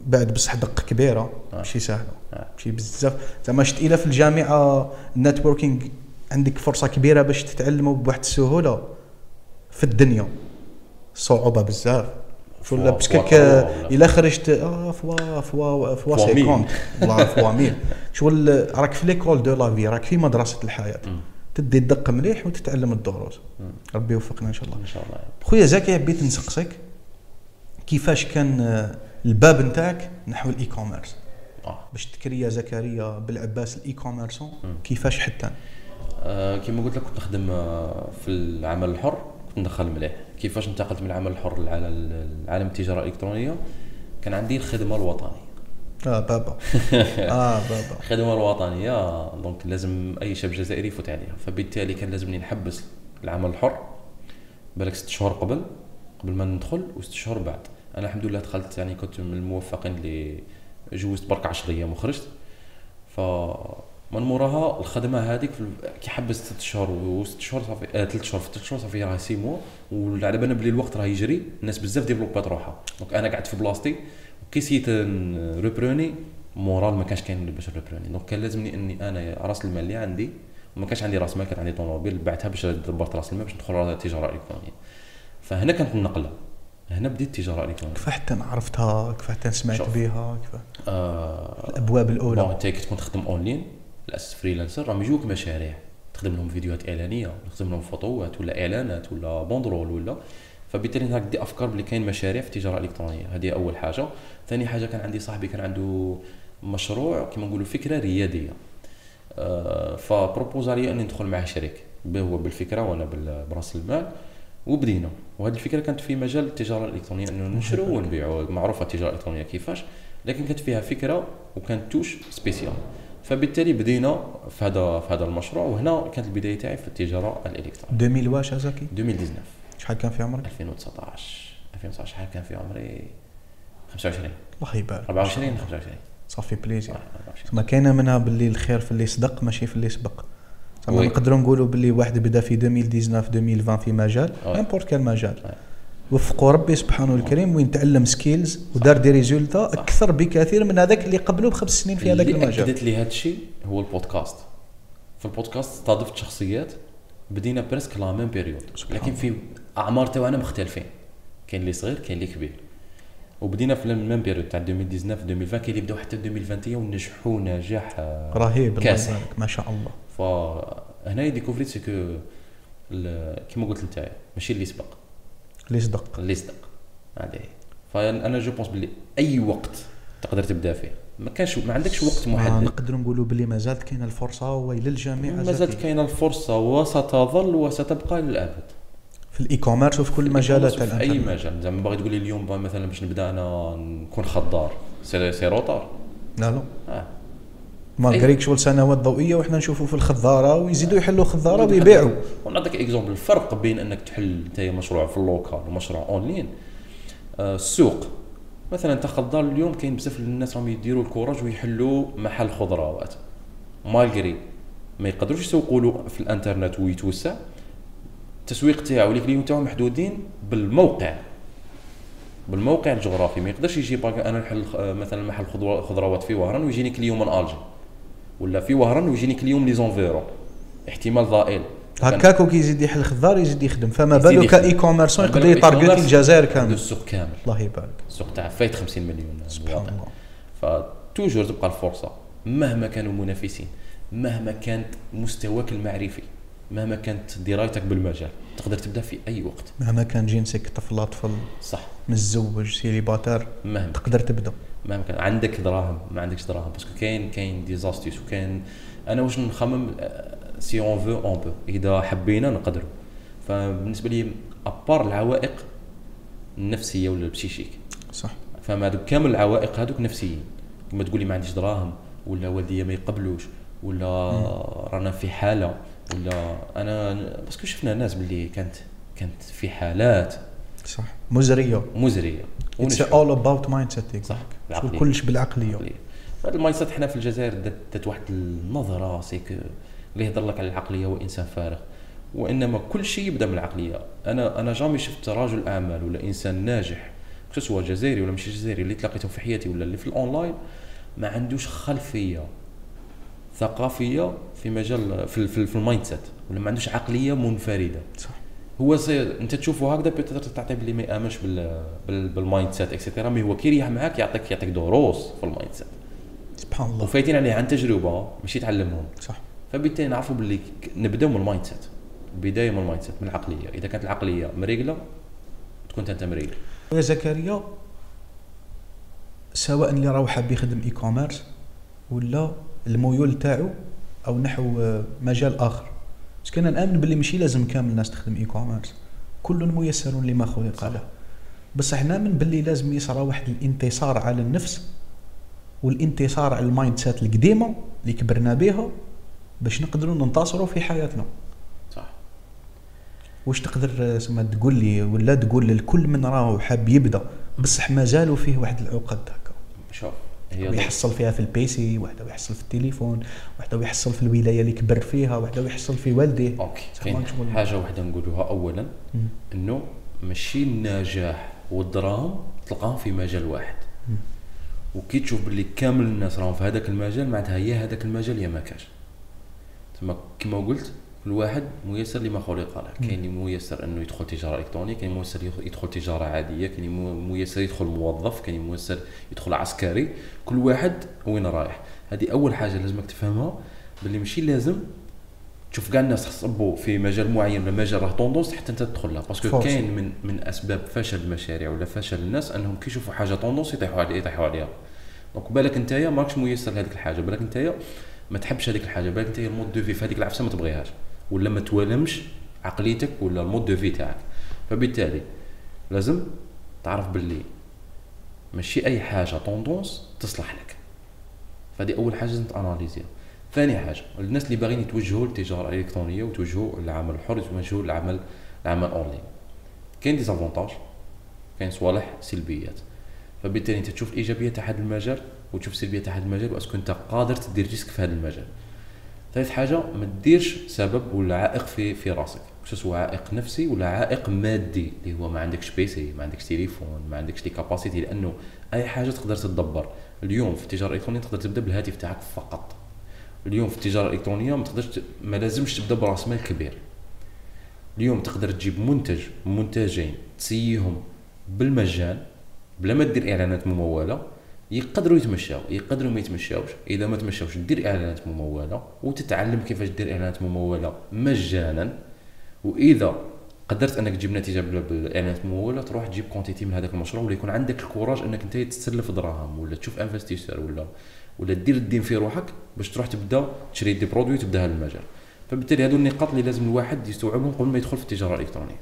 بعد بصح دقة كبيرة آه. ماشي سهله آه. ماشي بزاف. زعما شت إلى في الجامعة النتوركينغ عندك فرصة كبيرة باش تتعلموا بواحد السهولة في الدنيا. صعوبه بزاف. فوا- باسكو ولا إلا خرجت آه فوا فوا فوا. سيكونت والله فوا ميل. شغل راك في l'école de la vie راك في مدرسة الحياة. تدي الدق مليح وتتعلم الدروس. ربي يوفقنا إن شاء الله. إن شاء الله. خويا زكي حبيت نسقسك. كيفاش كان آه، الباب نتاعك نحو ال e-commerce آه. باش تكريا زكريا بلعباس ال e-commerçant مم. كيفاش حتى. آه، كما قلت لك كنت نخدم آه، في العمل الحر كنت ندخل مليح. كيفاش انتقلت من العمل الحر على العالم التجارة الإلكترونية؟ كان عندي الخدمة الوطنية. آه بابا. آه بابا. الخدمة الوطنية donc لازم أي شاب جزائري يفوت عليها. فبالتالي كان لازمني نحبس العمل الحر بالك ست شهور قبل قبل ما ندخل وست شهور بعد. أنا الحمد لله دخلت يعني كنت من الموفقين اللي جوزت برك 10 أيام وخرجت. ف من موراها الخدمة هذيك كي حبست ست شهور وست شهور صافي آه ثلاث شهور في ثلاث شهور صافي راه six mois وعلى بالنا بلي الوقت راه يجري الناس بزاف ديفلوبات روحها donc أنا قعدت في بلاصتي وكي سيت reprendre moral ما كانش كاين باش reprendre donc كان لازمني إني أنا راس المال اللي عندي وما كانش عندي راس مال كان عندي طوموبيل بعتها باش دبرت راس المال باش ندخل التجاره الالكترونيه فهنا كانت النقله هنا بديت التجارة الالكترونيه كيف حتى عرفتها؟ كيف حتى سمعت شوف. بها؟ كيف؟ آه الأبواب bon الاولى أنت كي تكون تخدم أونلاين الاساس freelancer راهم يجوك مشاريع. تخدم لهم فيديوهات إعلانية تخدم لهم فوتوات ولا إعلانات ولا بوندرول ولا. فبالتالي انت عندي أفكار بلي كاين مشاريع في التجارة الإلكترونية. هذه أول حاجة. ثاني حاجة كان عندي صاحبي كان عنده مشروع كما نقولوا فكرة ريادية. آه، ف proposa علي أني ندخل معه شريك. هو بالفكرة وأنا برأس المال. وبدينا. وهذه الفكرة كانت في مجال التجارة الإلكترونية انه نشروا ونبيعوا معروفة التجارة الإلكترونية كيفاش لكن كانت فيها فكرة وكانت touche spéciale فبالتالي بدينا في هذا في هذا المشروع وهنا كانت البداية تاعي في التجارة الإلكترونية. 2000 واش هزاكي 2019 شحال كان في عمرك؟ 2019 2019 شحال كان في عمري؟ 25 الله يبارك. 24 25 ça fait plaisir. آه، 24. ما كاينة منها باللي الخير في اللي صدق ماشي في اللي سبق. oui. نقدروا نقولوا باللي واحد بدأ في 2019 2020 في مجال oui. n'importe quel مجال oui. وفقوا ربي سبحانه الكريم وين تعلم skills ودار des résultats. أكثر بكثير من هذاك اللي قبله بخمس سنين في هذاك اللي المجال اكدت لي هذا الشيء هو البودكاست في البودكاست استضفت شخصيات بدينا presque la même période لكن في أعمار تاعنا مختلفين كاين اللي صغير كاين اللي كبير وبدينا في ال même période تاع 2019 2020 كاين اللي بداو حتى 2021 ونجحوا نجاح آه، رهيب كاسح. ما شاء الله فهنا découvrit c'est que ال- كيما قلت انت ماشي اللي سبق. اللي صدق اللي صدق هذه. فانا je pense بلي أي وقت تقدر تبدأ فيه. ما كانش ما عندكش وقت محدد. نقدروا نقولوا باللي ما زالت كاينة الفرصة ويل الجميع ما زالت زاتي. كاينة الفرصة وستظل وستبقى للابد في ال e-commerce وفي كل مجالات في أي مجال. زعما باغي تقول لي اليوم مثلا باش نبدأ أنا نكون خضار. c'est c'est retard لا لا. آه. malgré que شغل سنوات ضوئية وحنا نشوفوا في الخضارة ويزيدوا يحلوا خضاره ويبيعوا. ونعطيك exemple الفرق بين إنك تحل أنت مشروع في ال local ومشروع اونلاين آه، السوق. مثلا أنت خضار اليوم كاين بزاف الناس راهم يديروا ال courage ويحلوا محل خضروات malgré ما يقدروش يسوقوا له في الإنترنت ويتوسع. التسويق تاعو les clients تاعو محدودين بالموقع. بالموقع الجغرافي. ما يقدرش يجي أنا نحل آه، مثلا محل خضرو- خضروات في وهران ويجيني client من الجي ولا في وهران ويجيني client من les environs. احتمال ضئيل. هكاك وكي يزيد يحل خضار يزيد يخدم. فما يخدم. e-commerçant يقدر بالك e-commerce الجزائر كامل. السوق كامل. الله يبارك. السوق تاع فايت 50 مليون. سبحان الله. ف toujours تبقى الفرصة. مهما كانوا المنافسين مهما كانت مستواك المعرفي. مهما كانت درايتك بالمجال تقدر تبدأ في أي وقت. مهما كان جنسك طفل طفل صح. متزوج célibataire مهما. تقدر تبدأ. مهما كان. عندك دراهم ما عندكش دراهم parce que كاين كاين des astuces وكاين. أنا واش نخمم؟ si on veut on peut إذا حبينا نقدروا. فبالنسبة لي à part العوائق النفسية ولا ال psychique صح. فما هذوك كامل العوائق هذوك نفسيين. كما تقول لي ما عنديش دراهم ولا والديا ما يقبلوش ولا رانا في حالة. ولا أنا parce que شفنا ناس باللي كانت كانت في حالات صح. مزرية. مزرية. اتس. اول about mindset صح. العقلية. كلش بالعقلية. فهذا ال mindset حنا في الجزائر دات, دات واحد النظرة سيك اللي يهضر لك على العقلية هو إنسان فارغ. وإنما كل شيء يبدأ من العقلية. أنا أنا jamais شفت رجل أعمال ولا إنسان ناجح سواء جزائري ولا مش جزائري اللي تلاقيتهم في حياتي ولا اللي في الأونلاين ما عندوش خلفية. ثقافية في مجال في, في, في ال mindset ولا ما عندوش عقلية منفردة. صح. هو si انت تشوفه هكذا بتقدر تعطي باللي ما يأمنش بال بال بال mindset et cetera mais هو كي يريح معاك يعطيك يعطيك دروس في ال mindset سبحان الله. وفايتين عليه عن تجربة ماشي تعلمهم صح. فبالتالي نعرفوا باللي نبدأو من ال mindset البدايه من المايند سيت من العقلية. إذا كانت العقلية مريقلة تكون أنت مريقل يا زكريا سواء اللي راهو حاب يخدم e-commerce ولا الميول تاعو أو نحو آه، مجال آخر. بس كنا نامن باللي ماشي لازم كامل الناس تخدم e-commerce كل ميسر لما خلق له بصح نامن باللي لازم يصرى واحد الانتصار على النفس والانتصار على ال mindset القديمة اللي كبرنا بها باش نقدروا ننتصروا في حياتنا. صح. واش تقدر آه، سما تقول لي ولا تقول لكل من راهو حاب يبدأ؟ بصح مازالوا فيه واحد العقد هكا. شوف ويحصل فيها في ال PC واحدة ويحصل في التليفون واحدة ويحصل في الولاية اللي كبر فيها واحدة ويحصل في والديه OK. حاجة واحدة نقولوها اولا. إنه ماشي النجاح والدراهم تلقاهم في مجال واحد مم. وكي تشوف باللي كامل الناس راهم في هذاك المجال معناتها يا هذاك المجال يا ما كاش تما كما قلت كل واحد ميسر لما خلق له كاين اللي ميسر انه يدخل تجاره إلكترونية كاين ميسر يدخل تجارة عادية كاين ميسر يدخل موظف كاين ميسر يدخل عسكري. كل واحد وين رايح. هذه أول حاجة لازمك تفهمها باللي ماشي لازم تشوف كاع الناس تصبوا في مجال معين ولا مجال راه tendance حتى انت تدخل له parce que. كاين من من أسباب فشل المشاريع ولا فشل الناس أنهم كي يشوفوا حاجة tendance يطيحوا عليها يطيحوا عليها. donc بالك نتايا ماكش ميسر لهذيك الحاجة بالك نتايا ما تحبش هذيك الحاجة بالك نتايا ال mode de vie في هذيك العفسة ما تبغيهاش. ولا ما توالمش عقليتك ولا ال mode de vie تاعك. فبالتالي لازم تعرف باللي ماشي أي حاجة tendance تصلح لك. فهذه أول حاجة لازم t'analysيها. ثاني حاجة الناس اللي باغيين يتوجهوا للتجاره الالكترونيه ويتوجهوا للعمل الحر يتوجهوا للعمل العمل أونلاين. كاين désavantages كاين صوالح سلبيات. فبالتالي أنت تشوف الايجابيات تاع هذا المجال وتشوف السلبيات تاع هذا المجال و est-ce que أنت قادر تدير risque في هذا المجال. ثالث حاجة ما ديرش سبب ولا عائق في في راسك. سواء عائق نفسي ولا عائق مادي اللي هو ما عندكش PC ما عندكش تليفون ما عندكش les capacités لأنه أي حاجة تقدر تدبر اليوم في التجارة الإلكترونية تقدر تبدأ بالهاتف تاعك فقط. اليوم في التجارة الإلكترونية ما تقدرش ما لازمش تبدأ براس مال كبير. اليوم تقدر تجيب منتج منتجين تتستيهم بالمجان بلا ما دير إعلانات ممولة يقدروا يتمشاو يقدروا ما يتمشاوش. إذا ما تمشاوش دير إعلانات ممولة وتتعلم كيفاش دير إعلانات ممولة مجانا. وإذا قدرت أنك تجيب نتيجة بال- بالإعلانات المموله تروح تجيب quantité من هذاك المشروع ولا يكون عندك ال courage أنك أنت تسلف دراهم ولا تشوف investisseur ولا ولا دير الدين في روحك باش تروح تبدأ تشري des produits وتبدأ هذا المجال. فبالتالي هذو النقاط اللي لازم الواحد يستوعبهم قبل ما يدخل في التجارة الإلكترونية.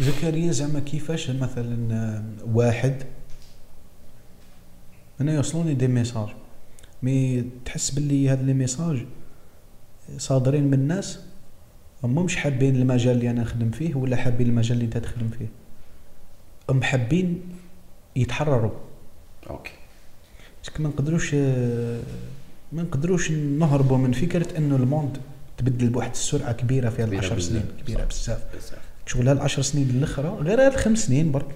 زكريا زعما كيفاش مثلا آه، واحد أنا يوصلوني des messages. Mais تحس باللي هاد les messages صادرين من ناس هم مش حابين المجال اللي أنا نخدم فيه ولا حابين المجال اللي أنت تخدم فيه. هم حابين يتحرروا. Okay. ما نقدروش ما نقدروش نهربوا من فكرة إنه ال monde تبدل بواحد السرعة كبيرة في هاد كبيرة العشر بزاف. سنين كبيرة. بزاف. شغل هاد العشر سنين الأخرى غير هاد الخمس سنين برك.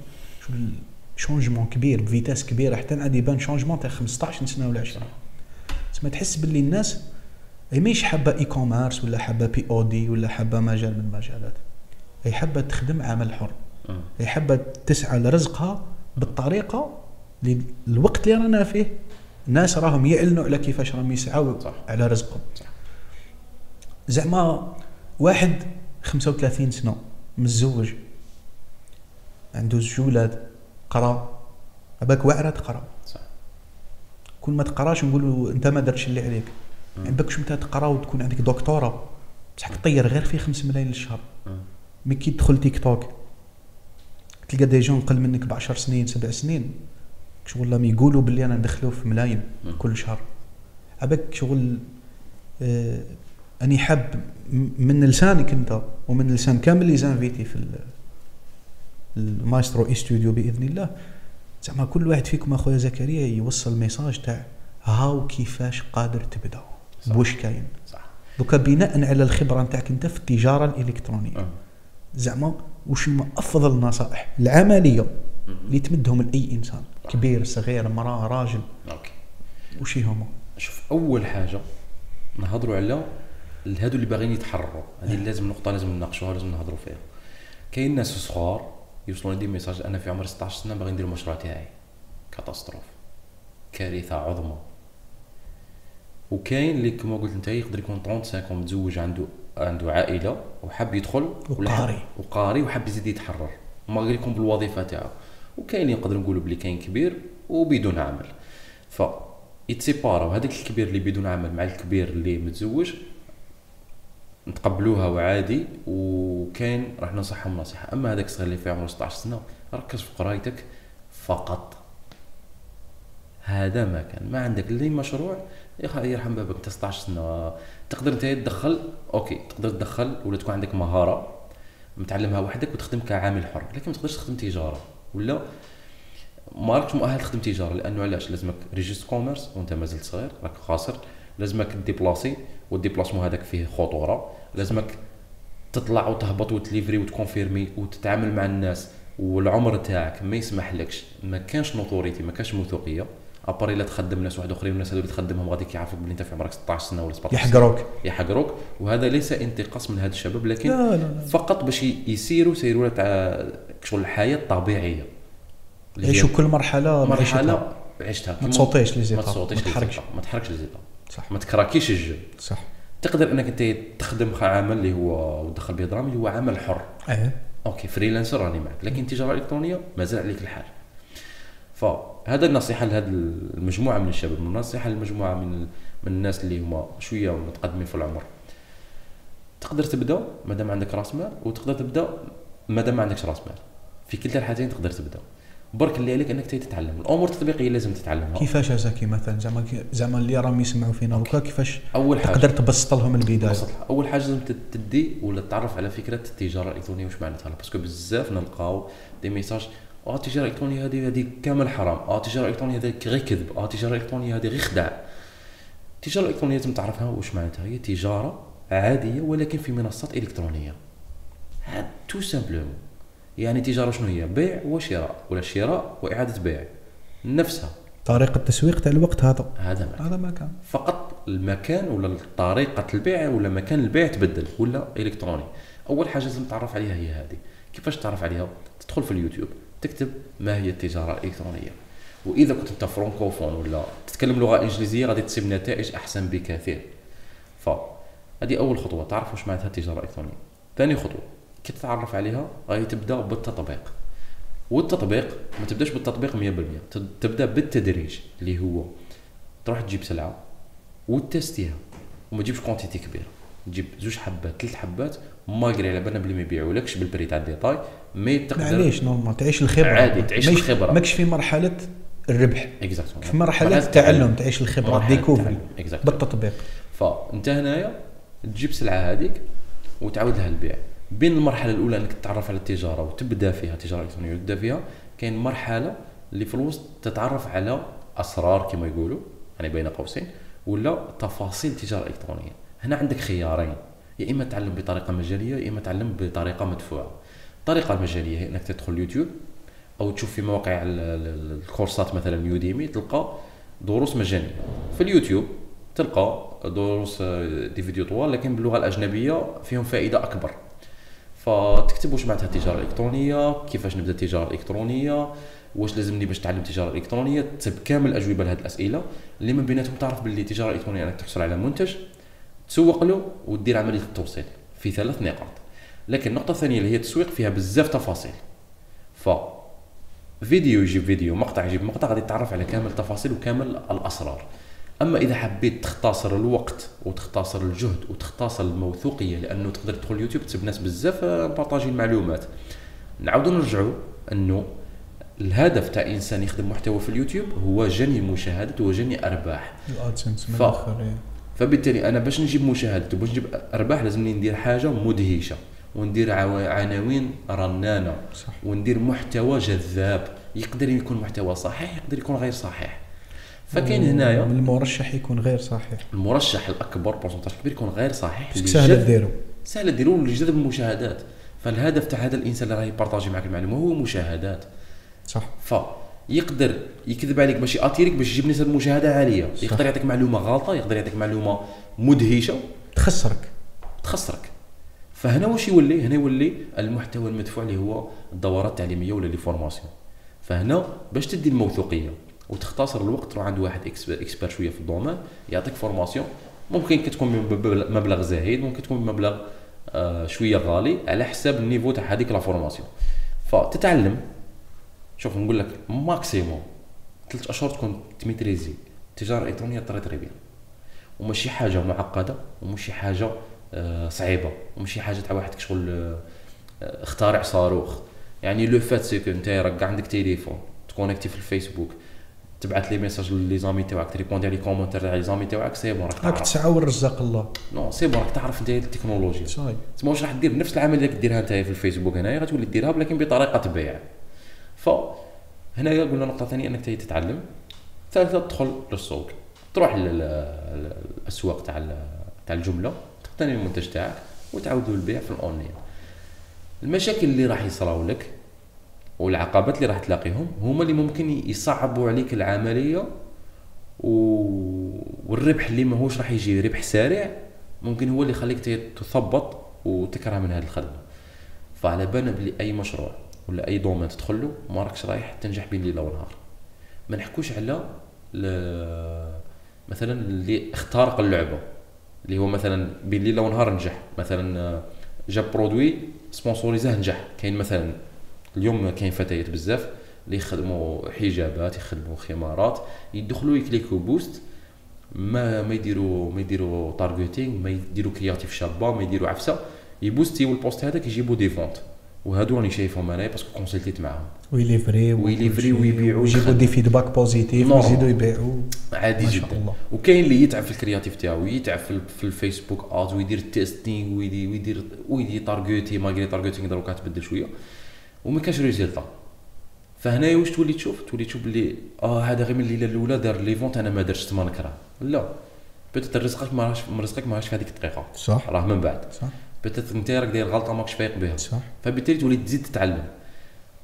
شغل changement كبير ب vitesse كبيرة حتى عاد يبان changement تاع 15 سنة ولا 20 تسمى تحس باللي الناس هي ماهيش حابة e-commerce ولا حابة POD ولا حابة مجال من المجالات هي حابة تخدم عمل حر أمم. هي حابة تسعى لرزقها بالطريقة اللي الوقت اللي رانا فيه الناس راهم يعلنوا على كيفاش راهم يسعوا. على رزقهم. زعما واحد 35 سنة متزوج عنده زوج ولاد قرا عباك واعره تقرأ. صح كل ما تقراش نقولوا أنت ما درتش اللي عليك. شو متى تقرأ وتكون عندك دكتوراه بصح تطير غير في 5 ملايين للشهر. مي كي تدخل تيك توك تلقى دي جون قل منك ب 10 سنين سبع سنين. شغل لهم يقولوا باللي أنا ندخلوه في ملايين. كل شهر. عباك شغل آه أني حاب من لسانك أنت ومن لسان كامل اللي زانفيتي في المايسترو استوديو بإذن الله. زعما كل واحد فيكم أخويا زكريا يوصل ميساج تاع هاو كيفاش قادر تبدأ. بوش كاين. صح. Donc بناء على الخبرة نتاعك أنت في التجارة الإلكترونية. أمم. زعما وش هما أفضل النصائح العملية. اللي تمدهم لأي إنسان كبير صغير امراه راجل. Okay. وش هما؟ شوف أول حاجة نهضروا على هادو اللي باغيين يتحرروا. هذه لازم نقطة لازم نناقشوها لازم نهضروا فيها. كاين ناس صغار يوصلوني des messages أنا في عمر 16 سنة باغي ندير المشروع تاعي. كاتاستروف. كارثة عظمى. وكاين اللي كما قلت انت يقدر يكون 35 متزوج عنده عنده عائلة وحاب يدخل وقاري. وقاري وحاب يزيد يتحرر. ما غير يكون بالوظيفة تاعو. وكاين اللي نقدر نقولوا بلي كاين كبير وبدون عمل. ف يتسيباراو هذاك الكبير اللي بدون عمل مع الكبير اللي متزوج نتقبلوها وعادي وكاين راح ننصحهم نصيحة. أما هذاك الصغير اللي في عمره 16 سنة ركز في قرايتك فقط. هذا ما كان. ما عندك لي مشروع يرحم بابك. أنت 16 سنة تقدر أنت تدخل؟ Okay تقدر تدخل ولا تكون عندك مهارة متعلمها وحدك وتخدم كعامل حر. لكن ما تقدرش تخدم تجارة. ولا ما راكش مؤهل تخدم تجارة. لأنه علاش؟ لازمك registre commerce وأنت مازلت صغير راك خاسر. لازمك déplacer وال déplacement هذاك فيه خطورة. لازمك تطلع وتهبط وتليفري وتكونفيرمي وتتعامل مع الناس والعمر تاعك ما يسمح لكش ما كانش نوتوريتي ما كانش موثوقية. اباري لا تخدم ناس واحد آخرين والناس هذو اللي تخدمهم غادي يعرفوك بلي أنت في عمرك 16 سنة ولا 17 سنة. يحقروك. يحقروك. وهذا ليس انتقاص من هذا الشباب لكن لا لا لا. فقط باش يسيروا سيروا تاع شغل الحياة الطبيعية. يعيشوا كل مرحلة. مرحلة عشتها ما تصوتيش لي ما تصوتيش ما تحركش. ما تحركش الزيطه صح. ما تكراكيش الجو. صح. تقدر إنك أنت تخدم عمل اللي هو وتدخل به دراهم اللي هو عمل حر. آه okay freelancer راني معك لكن التجاره الالكترونيه مازال عليك الحال. فهذا النصيحة لهذه المجموعة من الشباب النصيحة للمجموعة من من الناس اللي هما شوية متقدمين في العمر. تقدر تبدأ مادام عندك راس مال وتقدر تبدأ مادام ما عندكش راس مال. في كلتا الحالتين تقدر تبدأ. برك اللي عليك أنك تتعلم. الأمور التطبيقية لازم تتعلمها. كيفاش زكي مثلا؟ زعما زعما اللي راهم يسمعوا فينا وكا كيفاش أول حاجة. تقدر تبسط لهم البداية؟ بسط. أول حاجة لازم تدي ولا تعرف على فكرة التجارة الإلكترونية واش معناتها. Parce que بزاف نلقاو des messages آه التجارة الإلكترونية هذه هذه كامل حرام. آه التجارة الإلكترونية هذه غير كذب. آه التجارة الإلكترونية هذه غير خداع. التجارة الإلكترونية لازم تعرفها واش معناتها. هي تجارة عادية ولكن في منصات إلكترونية. هاد tout simplement يعني تجاره شنو هي؟ بيع وشراء ولا شراء وإعادة بيع. نفسها. طريقة التسويق تاع الوقت هذا. هذا معنى. هذا ما كان فقط المكان ولا طريقة البيع ولا مكان البيع تبدل ولا إلكتروني. أول حاجة لازم تعرف عليها هي هذه. كيفاش تعرف عليها؟ تدخل في اليوتيوب تكتب ما هي التجارة الإلكترونية. وإذا كنت أنت فرانكوفون ولا تتكلم لغة إنجليزية غادي تصيب نتائج أحسن بكثير. فهذه أول خطوة. تعرف واش معناتها التجارة الإلكترونية. ثاني خطوة. كي تتعرف عليها غادي تبدأ بالتطبيق. والتطبيق ما تبدأش بالتطبيق 100% تد- تبدأ بالتدريج اللي هو تروح تجيب سلعة وتستيها. وما تجيبش quantité كبيرة. تجيب زوج حبات ثلاث حبات malgré على بالنا بلي ما يبيعولكش بال prix تاع ال détail mais تقدر معليش normal تعيش الخبرة. عادي، تعيش ماكش- الخبرة. ماكش في مرحلة الربح. Exactement في مرحلة التعلم تعيش الخبرة découvrir بالتطبيق. فانت هنايا تجيب سلعة هذيك وتعاود لها البيع بين المرحلة الأولى إنك تتعرف على التجارة وتبدأ فيها تجارة إلكترونية وتبدأ فيها كاين مرحلة اللي في الوسط تتعرف على أسرار كما يقولوا يعني بين قوسين ولا تفاصيل التجاره الالكترونيه هنا عندك خيارين يا إما تعلم بطريقة مجانيه يا إما تعلم بطريقة مدفوعة. الطريقة المجانيه هي إنك تدخل اليوتيوب أو تشوف في مواقع ال- ال- الكورسات مثلا يوديمي تلقى دروس مجانية. في اليوتيوب تلقى دروس آه، دي فيديو طوال لكن باللغة الأجنبية فيهم فائدة أكبر. فتكتب واش معناتها التجاره الالكترونيه كيفاش نبدأ التجاره الالكترونيه واش لازمني باش نتعلم التجاره الالكترونيه تكتب كامل الأجوبة لهذه الأسئلة اللي من بيناتهم تعرف باللي التجاره الالكترونيه انك تحصل على منتج تسوق له ودير عملية التوصيل في ثلاث نقاط. لكن النقطة الثانية اللي هي التسويق فيها بزاف تفاصيل. ف فيديو يجيب فيديو مقطع يجيب مقطع غادي تتعرف على كامل التفاصيل وكامل الأسرار. أما إذا حبيت تختصر الوقت وتختصر الجهد وتختصر الموثوقية لأنه تقدر تدخل اليوتيوب تسب ناس بزاف آه، بارطاجي المعلومات نعاودوا نرجعوا أنه الهدف تاع إنسان يخدم محتوى في اليوتيوب هو جني مشاهدات وجني أرباح. الادسنس ف-. فبالتالي أنا باش نجيب مشاهدات وباش نجيب أرباح لازمني ندير حاجة مدهشة. وندير عناوين رنانة. صح. وندير محتوى جذاب. يقدر يكون محتوى صحيح يقدر يكون غير صحيح. فكاين هنايا المرشح يكون غير صحيح. المرشح الأكبر pourcentage كبير يكون غير صحيح. سهل ديرو. سهل ديروا اللي يجذب المشاهدات. فالهدف تاع هذا الإنسان اللي راه يبارطاجي معك المعلومة هو مشاهدات. صح. فيقدر يكذب عليك باش ياتيريك باش يجيب نسب مشاهدة عالية. صح. يقدر يعطيك معلومة غلطة يقدر يعطيك معلومة مدهشة. تخسرك. تخسرك. فهنا واش يولي؟ هنا يولي المحتوى المدفوع اللي هو الدورات التعليمية ولا les formations. فهنا باش تدي الموثوقية. وتختصر الوقت تروح عند واحد expert شوية في ال domaine يعطيك formation. ممكن كتكون بمبلغ- مبلغ زهيد ممكن تكون بمبلغ آه شوية غالي على حساب ال niveau تاع هذيك la formation. فتتعلم. شوف نقول لك maximum ثلاث أشهر تكون تميتريزي التجارة الإلكترونية très très bien وماشي حاجة معقدة وماشي حاجة آه، صعيبة. وماشي حاجة تاع واحد شغل آه، اخترع صاروخ. يعني le fait c'est que انت راك عندك تليفون ت connecté في الفيسبوك. تبعث les messages les amis تاعك ت répondi على les commentaires تاع les amis تاعك c'est bon راك راك تعرف. تسعى ورزق الله. non c'est bon راك تعرف أنت التكنولوجيا. صاي تسمى واش راح دير نفس العمل اللي ديرها أنت في الفيسبوك هنايا غتولي ديرها لكن بطريقة بيع ف هنايا قلنا نقطة ثانية إنك تتعلم. ثالثة تدخل للسوق. تروح للاسواق تاع تاع الجملة تقتني المنتج تاعك وتعاودوا البيع في الأونلاين. المشاكل اللي راح يصراو لك والعقبات اللي راح تلاقيهم هما اللي ممكن يصعبوا عليك العملية و... والربح اللي ماهوش راح يجي ربح سريع ممكن هو اللي يخليك تثبط وتكره من هذه الخدمة. فعلى بالنا بلي أي مشروع ولا أي domaine تدخل له ما راكش رايح تنجح بين ليله ونهار ما نحكوش على ل... مثلا اللي اخترق اللعبة اللي هو مثلا بين ليله ونهار نجح. مثلا جاب produit sponsorisé اه نجح. كاين مثلا اليوم كاين فتيات بزاف اللي يخدموا حجابات يخدموا خمارات يدخلوا ي cliqué و boost ما ما يديروا ما يديروا targeting ما يديروا creative شابة ما يديروا عفسة ي boosté و ال post هذاك يجيبوا des ventes وهادو راني شايفهم أنايا parce que consulté ت معاهم. وي livré وي livré ويبيعوا ويجيبوا des feedbacks positifs. ويزيدوا يبيعوا عادي جدا. وكاين اللي يتعب في ال creative تاعو يتعب في, ال- في الفيسبوك Ads ويدير testing ويدير ويدير ويدير targeting malgré targeting دروكا تبدل شوية. وما كانش résultat فهنايا واش تولي تشوف؟ تولي تشوف بلي آه هذا غير من الليلة الأولى دار les ventes أنا ما درتش تما نكره لا. peut-être رزقك ما راهش رزقك ما راهش في هذيك الدقيقه صح. راه من بعد. صح. peut-être أنت راك داير غلطة ماكش فايق بها. صح. فبالتالي تولي تزيد تتعلم.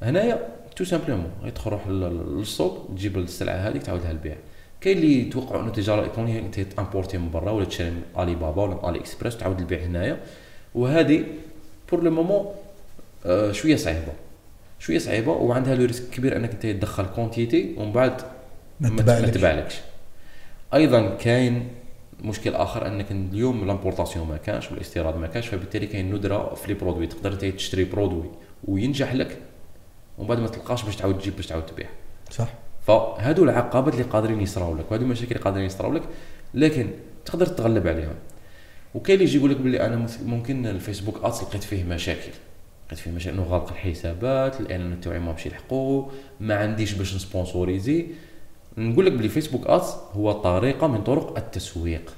هنايا tout simplement غير تروح لل- للسوق تجيب السلعة هذيك تعاودها البيع. كاين اللي يتوقعوا إنه التجارة الإلكترونية انت ت importé من برا ولا تشري من الي بابا ولا من الي اكسبريس تعاود البيع هنايا. وهذه pour le moment آه، شوية صعيبة. شوية صعيبة وعندها le risque كبير أنك أنت تدخل quantité ومن بعد ما. تباعلكش أيضا كاين مشكل آخر أنك اليوم l'importation ما كانش والاستيراد ما كانش فبالتالي كاين ندرة في les produits. تقدر أنت تشتري produit وينجح لك ومن بعد ما تلقاش باش تعاود تجيب باش تعاود تبيع. صح. فهادو العقبات اللي قادرين يصراو لك وهادو المشاكل اللي قادرين يصراو لك لكن تقدر تتغلب عليهم. وكاين اللي يجي يقول لك باللي أنا ممكن الفيسبوك Ads لقيت فيه مشاكل. لقيت فيه مشاكل إنه غالق الحسابات الاعلانات تاعي ما مشي يلحقوا ما عنديش باش ن sponsorisé نقول لك بلي فيسبوك Ads هو طريقة من طرق التسويق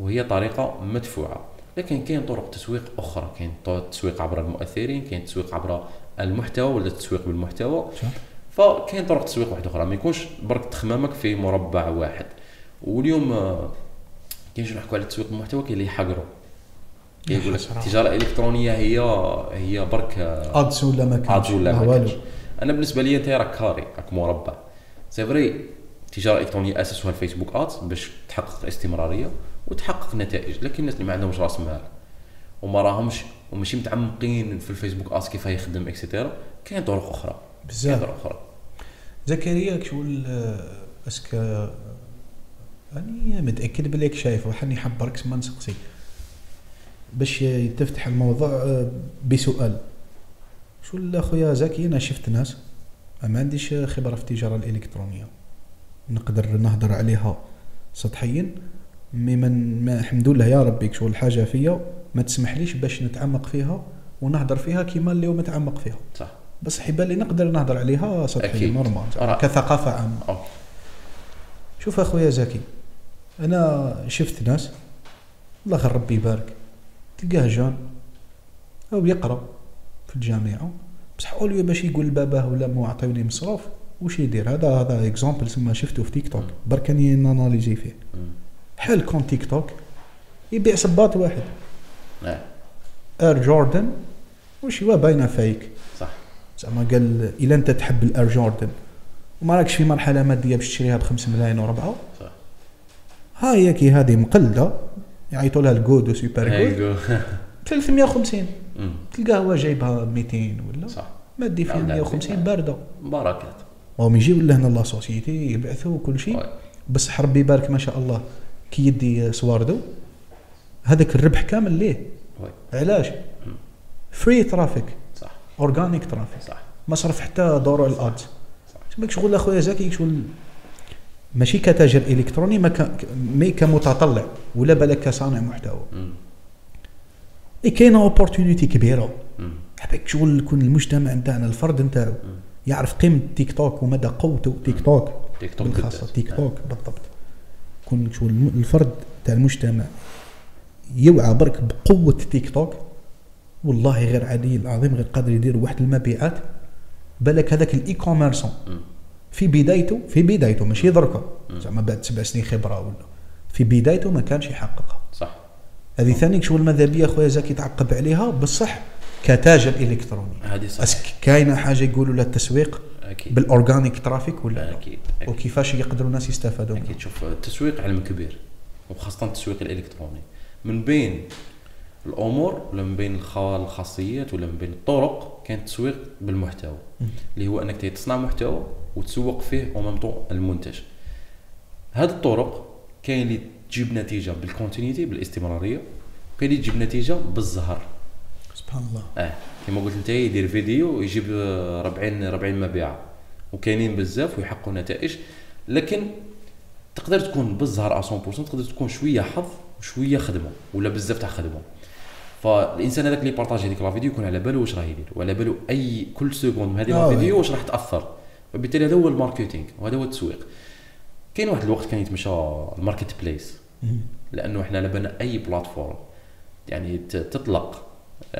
وهي طريقة مدفوعة. لكن كاين طرق تسويق أخرى كاين تسويق عبر المؤثرين كاين تسويق عبر المحتوى ولا التسويق بالمحتوى. فكاين طرق تسويق واحدة أخرى ما يكونش برك تخمامك في مربع واحد. واليوم آه، كاين شنو نحكوا على التسويق بالمحتوى كاين اللي يحقروا. يقول لك. التجاره الالكترونيه هي هي برك Ads ولا ما كانش Ads ولا ما كانش أنا بالنسبة لي أنت راك carré راك مربع c'est vrai التجاره الالكترونيه اسسها الفيسبوك Ads باش تحقق استمرارية وتحقق نتائج لكن الناس اللي ما عندهمش راس مال وما راهمش وماشي متعمقين في الفيسبوك Ads كيف يخدم et cetera كاين طرق أخرى. بزاف. طرق أخرى. زكريا شغل est-ce que راني متأكد بليك شايف وحني حاب برك ما نسقسي. باش تفتح الموضوع آه، بسؤال شو اخويا زكي أنا شفت ناس ما عنديش خبرة في التجارة الإلكترونية نقدر نهضر عليها سطحيا mais من ما الحمد لله يا ربي شغل حاجة فيا ما تسمحليش باش نتعمق فيها ونهضر فيها كيما اللي هو متعمق فيها صح بس حيبان لي نقدر نهضر عليها سطحيا. normal. كثقافة عامة OK. شوف أخويا زكي أنا شفت ناس الله ربي يبارك تلقاه jeune أو يقرأ في الجامعة. بصح au lieu باش يقول لباباه ولا مو عطيوني مصروف وش يدير؟ هذا هذا exemple سما شفته في تيك توك. برك راني ن analysé فيه. حال كون تيك توك يبيع صباط واحد. اير جوردن وش هو؟ باينة فايك صح. زعما قال إلا أنت تحب الاير جوردن وما راكش في مرحلة مادية باش تشريها بخمس ملايين وربعة؟ صح. هاي كي هذه مقلدة. يعيطوا لها الجود وسوبر جود هايجو 350 مم. تلقاه هو جايبها 200 ولا؟ صح. مادي فيها نعم، نعم. 150 باردة. بركات. وهم يجيو لهنا لا سوسيتي يبعثوا كل شيء. بس ربي يبارك ما شاء الله كي يدي سواردو. هذاك الربح كامل ليه. علاش؟ فري ترافيك صح. organic traffic صح. ما صرف حتى دور ال Ads صح. تماك شغل أخويا زكي؟ شغل ماشي كتاجر إلكتروني ما ك... mais كمتطلع ولا بالك كصانع محتوى. إي كاينة opportunité كبيرة. حبيت شغل يكون المجتمع نتاعنا الفرد نتاعو. يعرف قيمة تيك توك ومدى قوته تيك توك تيك توك بالخاصة. تيك توك بالضبط يكون شغل الفرد تاع المجتمع يوعى برك بقوة تيك توك والله غير عادي العظيم غير قادر يدير واحد المبيعات بالك هذاك ال e-commerçant. في بدايته في بدايته ماشي دركا. زعما بعد سبع سنين خبرة ولا. في بدايته ما كانش يحققها. صح. هذه ثاني شغل بيا خويا زكي تعقب عليها بصح كتاجر إلكتروني. هذه صح. كاينة حاجة يقولوا لها التسويق أكيد. بال organic traffic ولا لا؟ أكيد أكيد. وكيفاش يقدروا الناس يستفادوا أكيد شوف التسويق علم كبير وخاصة التسويق الإلكتروني. من بين الأمور ولا من بين الخ- الخاصيات ولا من بين الطرق كان التسويق بالمحتوى. اللي هو أنك تصنع محتوى وتسوق فيه أو ميم طون المنتج. هذه الطرق كاين اللي تجيب نتيجة بالكونتينيتي بالاستمرارية وكاين اللي تجيب نتيجة بالزهر. سبحان الله. آه كما قلت أنت يدير فيديو يجيب 40 40 مبيعة. وكاينين بزاف ويحققوا نتائج. لكن تقدر تكون بالزهر 100% تقدر تكون شوية حظ وشوية خدمة ولا بزاف تاع خدمة. فالإنسان هذاك اللي partagé هذيك la vidéo يكون على باله واش راه يدير وعلى باله أي كل seconde من هذه la آه، vidéo oui. واش راح تأثر. فبالتالي هذا هو ال marketing وهذا هو التسويق. كاين واحد الوقت كان يتمشى ال marketplace. لأنه إحنا لبنا أي plateforme يعني تطلق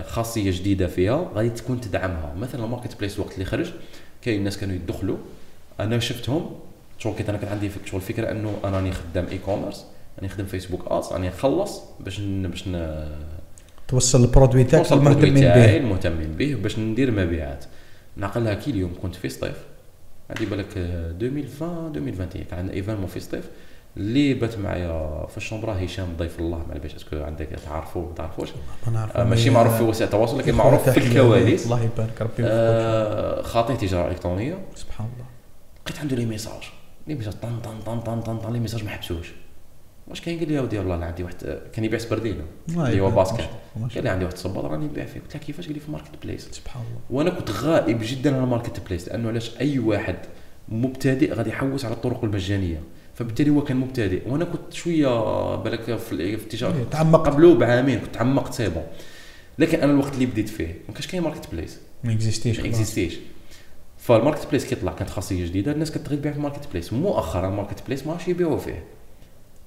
خاصية جديدة فيها غادي تكون تدعمها. مثلا ال marketplace الوقت اللي خرج كاين الناس كانوا يدخلوا أنا شفتهم شغل كنت أنا كان عندي شغل فكره إنه أنا راني خدام e-commerce راني نخدم فيسبوك ads راني نخلص باش ن- باش ن- توصل ال produit تاعك المهتمين به. المهتمين به باش ندير مبيعات. نعقلها كي اليوم كنت في سطيف هذه بالك آه، 2020 2021 كان عندنا événement في سطيف اللي بات معايا في ال chambre هشام ضيف الله. ما على est-ce que عندك تعرفوا ما تعرفوش؟ آه، ماشي معروف في وسائل التواصل لكن معروف في الكواليس. الله يبارك ربي. آه، خاطئ تجارة إلكترونية. سبحان الله. لقيت عنده les messages. les messages طن طن طن طن طن طن les messages ما حبسوش. واش كاين؟ قال لي يا ودي والله أنا عندي واحد كان يبيع سبردينه الله اللي هو. basket. قال لي عندي واحد الصباط راني نبيع فيه. قلت له كيفاش؟ قال لي في marketplace. سبحان الله. وأنا كنت غائب جدا على marketplace لأنه علاش؟ أي واحد مبتدئ غادي يحوس على الطرق المجانية. فبالتالي هو كان مبتدئ. وأنا كنت شوية بالك في ال- في التجارة. إيه، تعمقت. قبله بعامين كنت تعمقت c'est bon. لكن أنا الوقت اللي بديت فيه ما كانش كاين marketplace ما existait ش ما existait ش فال marketplace كيطلع كانت خاصية جديدة. الناس كتغير تبيع في ال marketplace مؤخرا ال marketplace ما عادش يبيعوا فيه.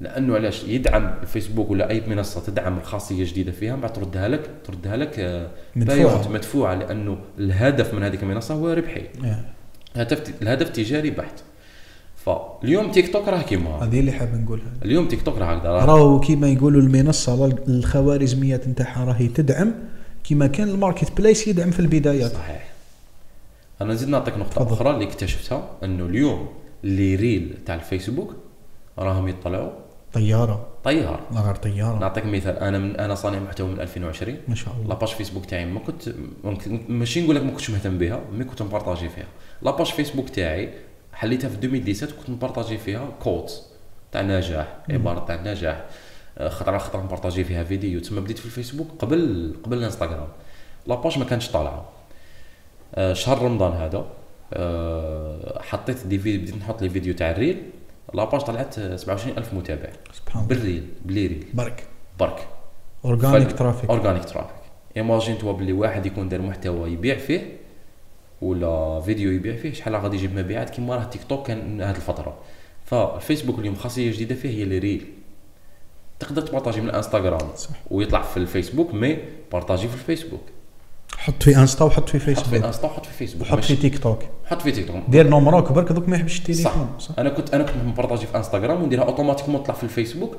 لأنه علاش؟ يدعم الفيسبوك ولا أي منصة تدعم الخاصيه جديدة فيها من بعد تردها لك تردها لك آه، مدفوعة. مدفوعة لأنه الهدف من هذيك المنصة هو ربحي. هدف الهدف تجاري بحت. فاليوم تيك توك راه كيما هذه اللي حاب نقولها. اليوم تيك توك راه هكذا. راه راهو كيما يقولوا المنصة الخوارزميات نتاعها راهي تدعم كيما كان ال marketplace يدعم في البدايات. صحيح. أنا نزيد نعطيك نقطة تفضل. أخرى اللي اكتشفتها أنه اليوم اللي ريل تاع الفيسبوك راهم يطلعوا طيارة. طيار غير طيارة. نعطيك مثال. أنا من أنا صانع محتوى من 2020 ما شاء الله. la page فيسبوك تاعي ما كنت ماشي نقول لك ما كنتش مهتم بها mais كنت م partagé فيها. la page فيسبوك تاعي حليتها في 2017 كنت م partagé فيها quotes تاع نجاح عبارة تاع نجاح. آه، خطره على خطرة م partagé فيها فيديو. تسمى بديت في الفيسبوك قبل قبل الانستغرام. la page ما كانتش طالعة. آه، شهر رمضان هذا آه، حطيت des vidéos بديت نحط les vidéos تاع ال reel. la page طلعت آه، 27000 متابع. سبحان الله. بالريل بلي ريل برك. برك organic traffic organic traffic imagine toi باللي واحد يكون دار محتوى يبيع فيه ولا فيديو يبيع فيه شحال غادي يجيب مبيعات؟ كيما راه تيك توك كان هذه الفترة. فالفيسبوك اليوم خاصية جديدة فيه هي اللي ريل تقدر ت partager من الانستغرام ويطلع في الفيسبوك mais partager في الفيسبوك. حط في انستا وحط في حط في فيسبوك الانستا وحط في فيسبوك وحط في تيك توك حط في تيك توك دير نومروك برك دوك ما يحبش صح التليفون. صح. أنا كنت أنا كنت م partagé في انستغرام ونديرها automatiquement تطلع في الفيسبوك.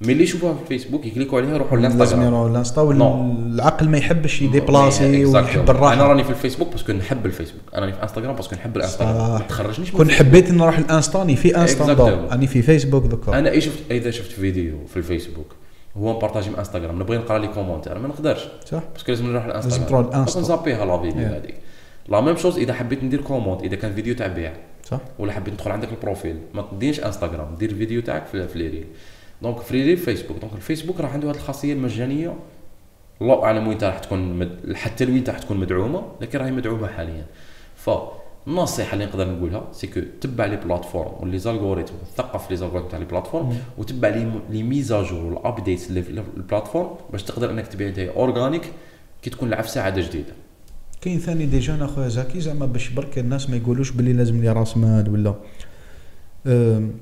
mais اللي يشوفوها في الفيسبوك ي clique وا عليها يروحوا لازم للانستغرام. يروحوا الانستا non. والعقل ما يحبش ي déplacer Exactement. ويحب أنا الراحة. راني في الفيسبوك parce que نحب الفيسبوك. أنا راني في انستغرام parce que نحب الانستغرام. صح. ما تخرجنيش كون. حبيت نروح الانستا راني في انستا. راني في فيسبوك دوكا أنا اي شفت إذا شفت فيديو في الفيسبوك. هو م partagé من إنستغرام. نبغي نقرأ les commentaires ما نقدرش. صح. parce que لازم نروح لازم الانستغرام تروح الانستا ن zappe يها la vidéo Yeah. هذيك. la même chose إذا حبيت ندير commande إذا كان فيديو تاع بيع. صح. ولا حبيت ندخل عندك ال profil. ما تديرش إنستغرام. دير الفيديو تاعك في في les reels donc في لي ريل فيسبوك donc الفيسبوك راه عنده هذه الخاصية المجانية. الله أعلم وين راح تكون مد... حتى لوين راح تكون مدعومة لكن راهي مدعومة حاليا. فالنصيحه اللي نقدر نقولها c'est que تبع les plateformes و les algorithmes ثقف les algorithmes تاع les plateformes وتبع les les mises à jour وال updates اللي في ال plateforme باش تقدر إنك تبيع إنت organique كي تكون لعب ساعة جديدة. كاين ثاني des jeunes أخويا زكي زعما باش برك الناس ما يقولوش بلي لازم لي راس مال ولا. أم،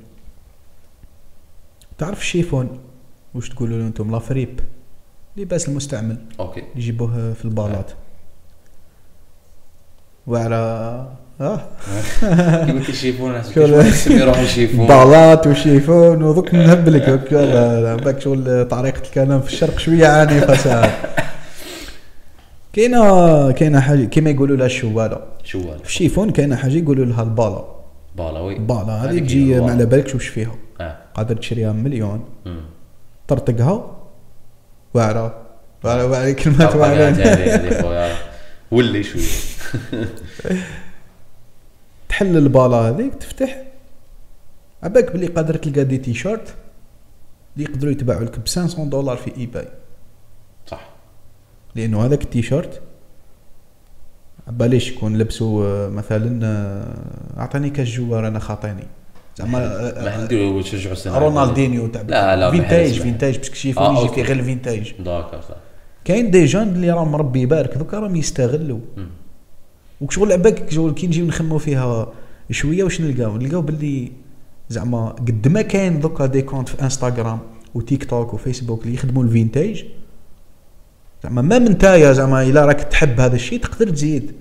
تعرف ال chiffon واش تقولوا له أنتم؟ la fripe. لباس المستعمل. أوكي. يجيبوه في البالات. وعلى آه كي قلت الشيفون أنا شغل- شغل يسمي روحه شيفون بالات وشيفون وذوك نهبلك هكا باك شغل طريقة الكلام في الشرق شوية عنيفه ساعات كاينة كاينة حاجة كيما يقولوا لها الشوالة. شوال في الشيفون كاينة حاجة يقولوا لها البالا بالاوي البالا هذه هذيك تجي ما على. بالكش وش فيها آه. قادر تشريها مليون. أمم. ترطقها واعرة. واعرة واعرة كلمات هذه- واعره هذه- هذه. ولي شوية تحل البالا هذيك تفتح. عباك بلي قادر تلقى دي تيشيرت اللي يقدروا يتباعوا لك ب 500 دولار في اي باي صح. لأنه هذاك التيشيرت باليش يكون لبسو آه، مثلا آه، أعطاني كاش جوار أنا خاطيني. زعما آه، ما نشجعوا السنة رونالدينيو تاع لا، لا، فينتاج فينتاج باش كشيفو آه، يجي. فيه غير الفينتاج داكور صح. كاين des jeunes اللي راهم ربي يبارك دوكا راهم يستغلوا. وشغل عباك شغل كي نجيو نخمو فيها شوية واش نلقاو نلقاو باللي زعما قد ما كاين دوكا des comptes في إنستغرام وتيك توك وفيسبوك اللي يخدموا ال vintage زعما ما من نتايا زعما إلا راك تحب هذا الشيء تقدر تزيد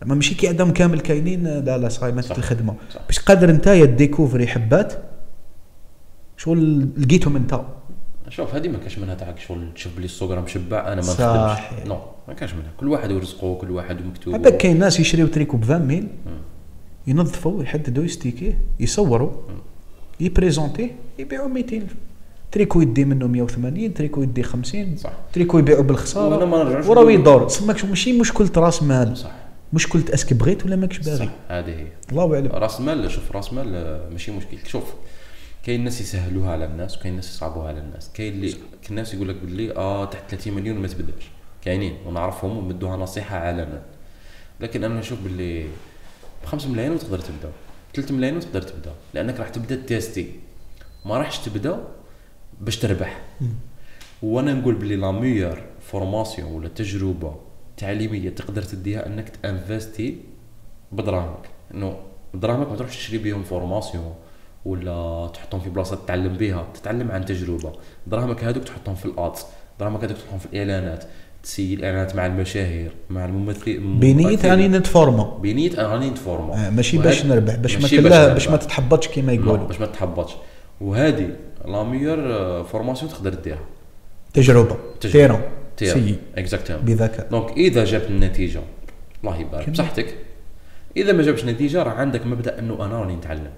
زعما ماشي كي عندهم كامل كاينين لا لا صاي ماتت. الخدمة. باش قادر نتايا découvrir حبات شغل لقيتهم انت شوف هذه ما كاش منها تاعك شغل تشوف بلي السوق رام مشبع أنا ما. نخدمش non ما كاش منها. كل واحد ورزقه كل واحد ومكتوب عباك كاين ناس يشريو تريكو ب 20 ميل ينظفوا يحددوا يستيكي يصوروا يبريزونتي يبيعوا 200 الف تريكو يدي منه 180 تريكو يدي 50 صح. تريكو يبيعوا بالخسارة. ما نرجعش وراه يدور. تسماك ماشي مشكلة راس مال. صح. مشكلة est-ce que بغيت ولا ماكش باغي؟ صح. هذه هي. الله اعلم راس مال شوف راس مال آه، ماشي مشكل شوف كاين ناس يسهلوها على الناس وكاين ناس يصعبوها على الناس. كاين اللي الناس يقول لك باللي آه تحت 30 مليون ما تبداش كاينين ونعرفهم ومدوها نصيحة علنا لكن أنا نشوف باللي ب 5 ملايين وتقدر تبدأ. 3 ملايين وتقدر تبدأ. لأنك راح تبدأ tester. ما راحش تبدأ باش تربح. وأنا نقول باللي la meilleure formation ولا تجربة تعليمية تقدر تديها أنك t'investi بدراهمك. إنه دراهمك ما تروحش تشري بيهم formation ولا تحطهم في بلاصة تتعلم بها تتعلم عن تجربة. دراهمك هذوك تحطهم في ال ads دراهمك هذوك تحطهم في الإعلانات. تسيي الاعلانات مع المشاهير مع الممثلين المؤثرين. راني نتفورما أنا راني نتفورما آه، ماشي باش نربح باش ما نربح. باش ما تتحبطش كيما يقولوا. باش ما تحبطش وهذه la meilleure formation تقدر ديرها. تجربة. تيرون سي exactement بذكاء donc إذا جابت النتيجة الله يبارك. بصحتك. إذا ما جابش نتيجة راه عندك مبدأ إنه أنا راني نتعلم.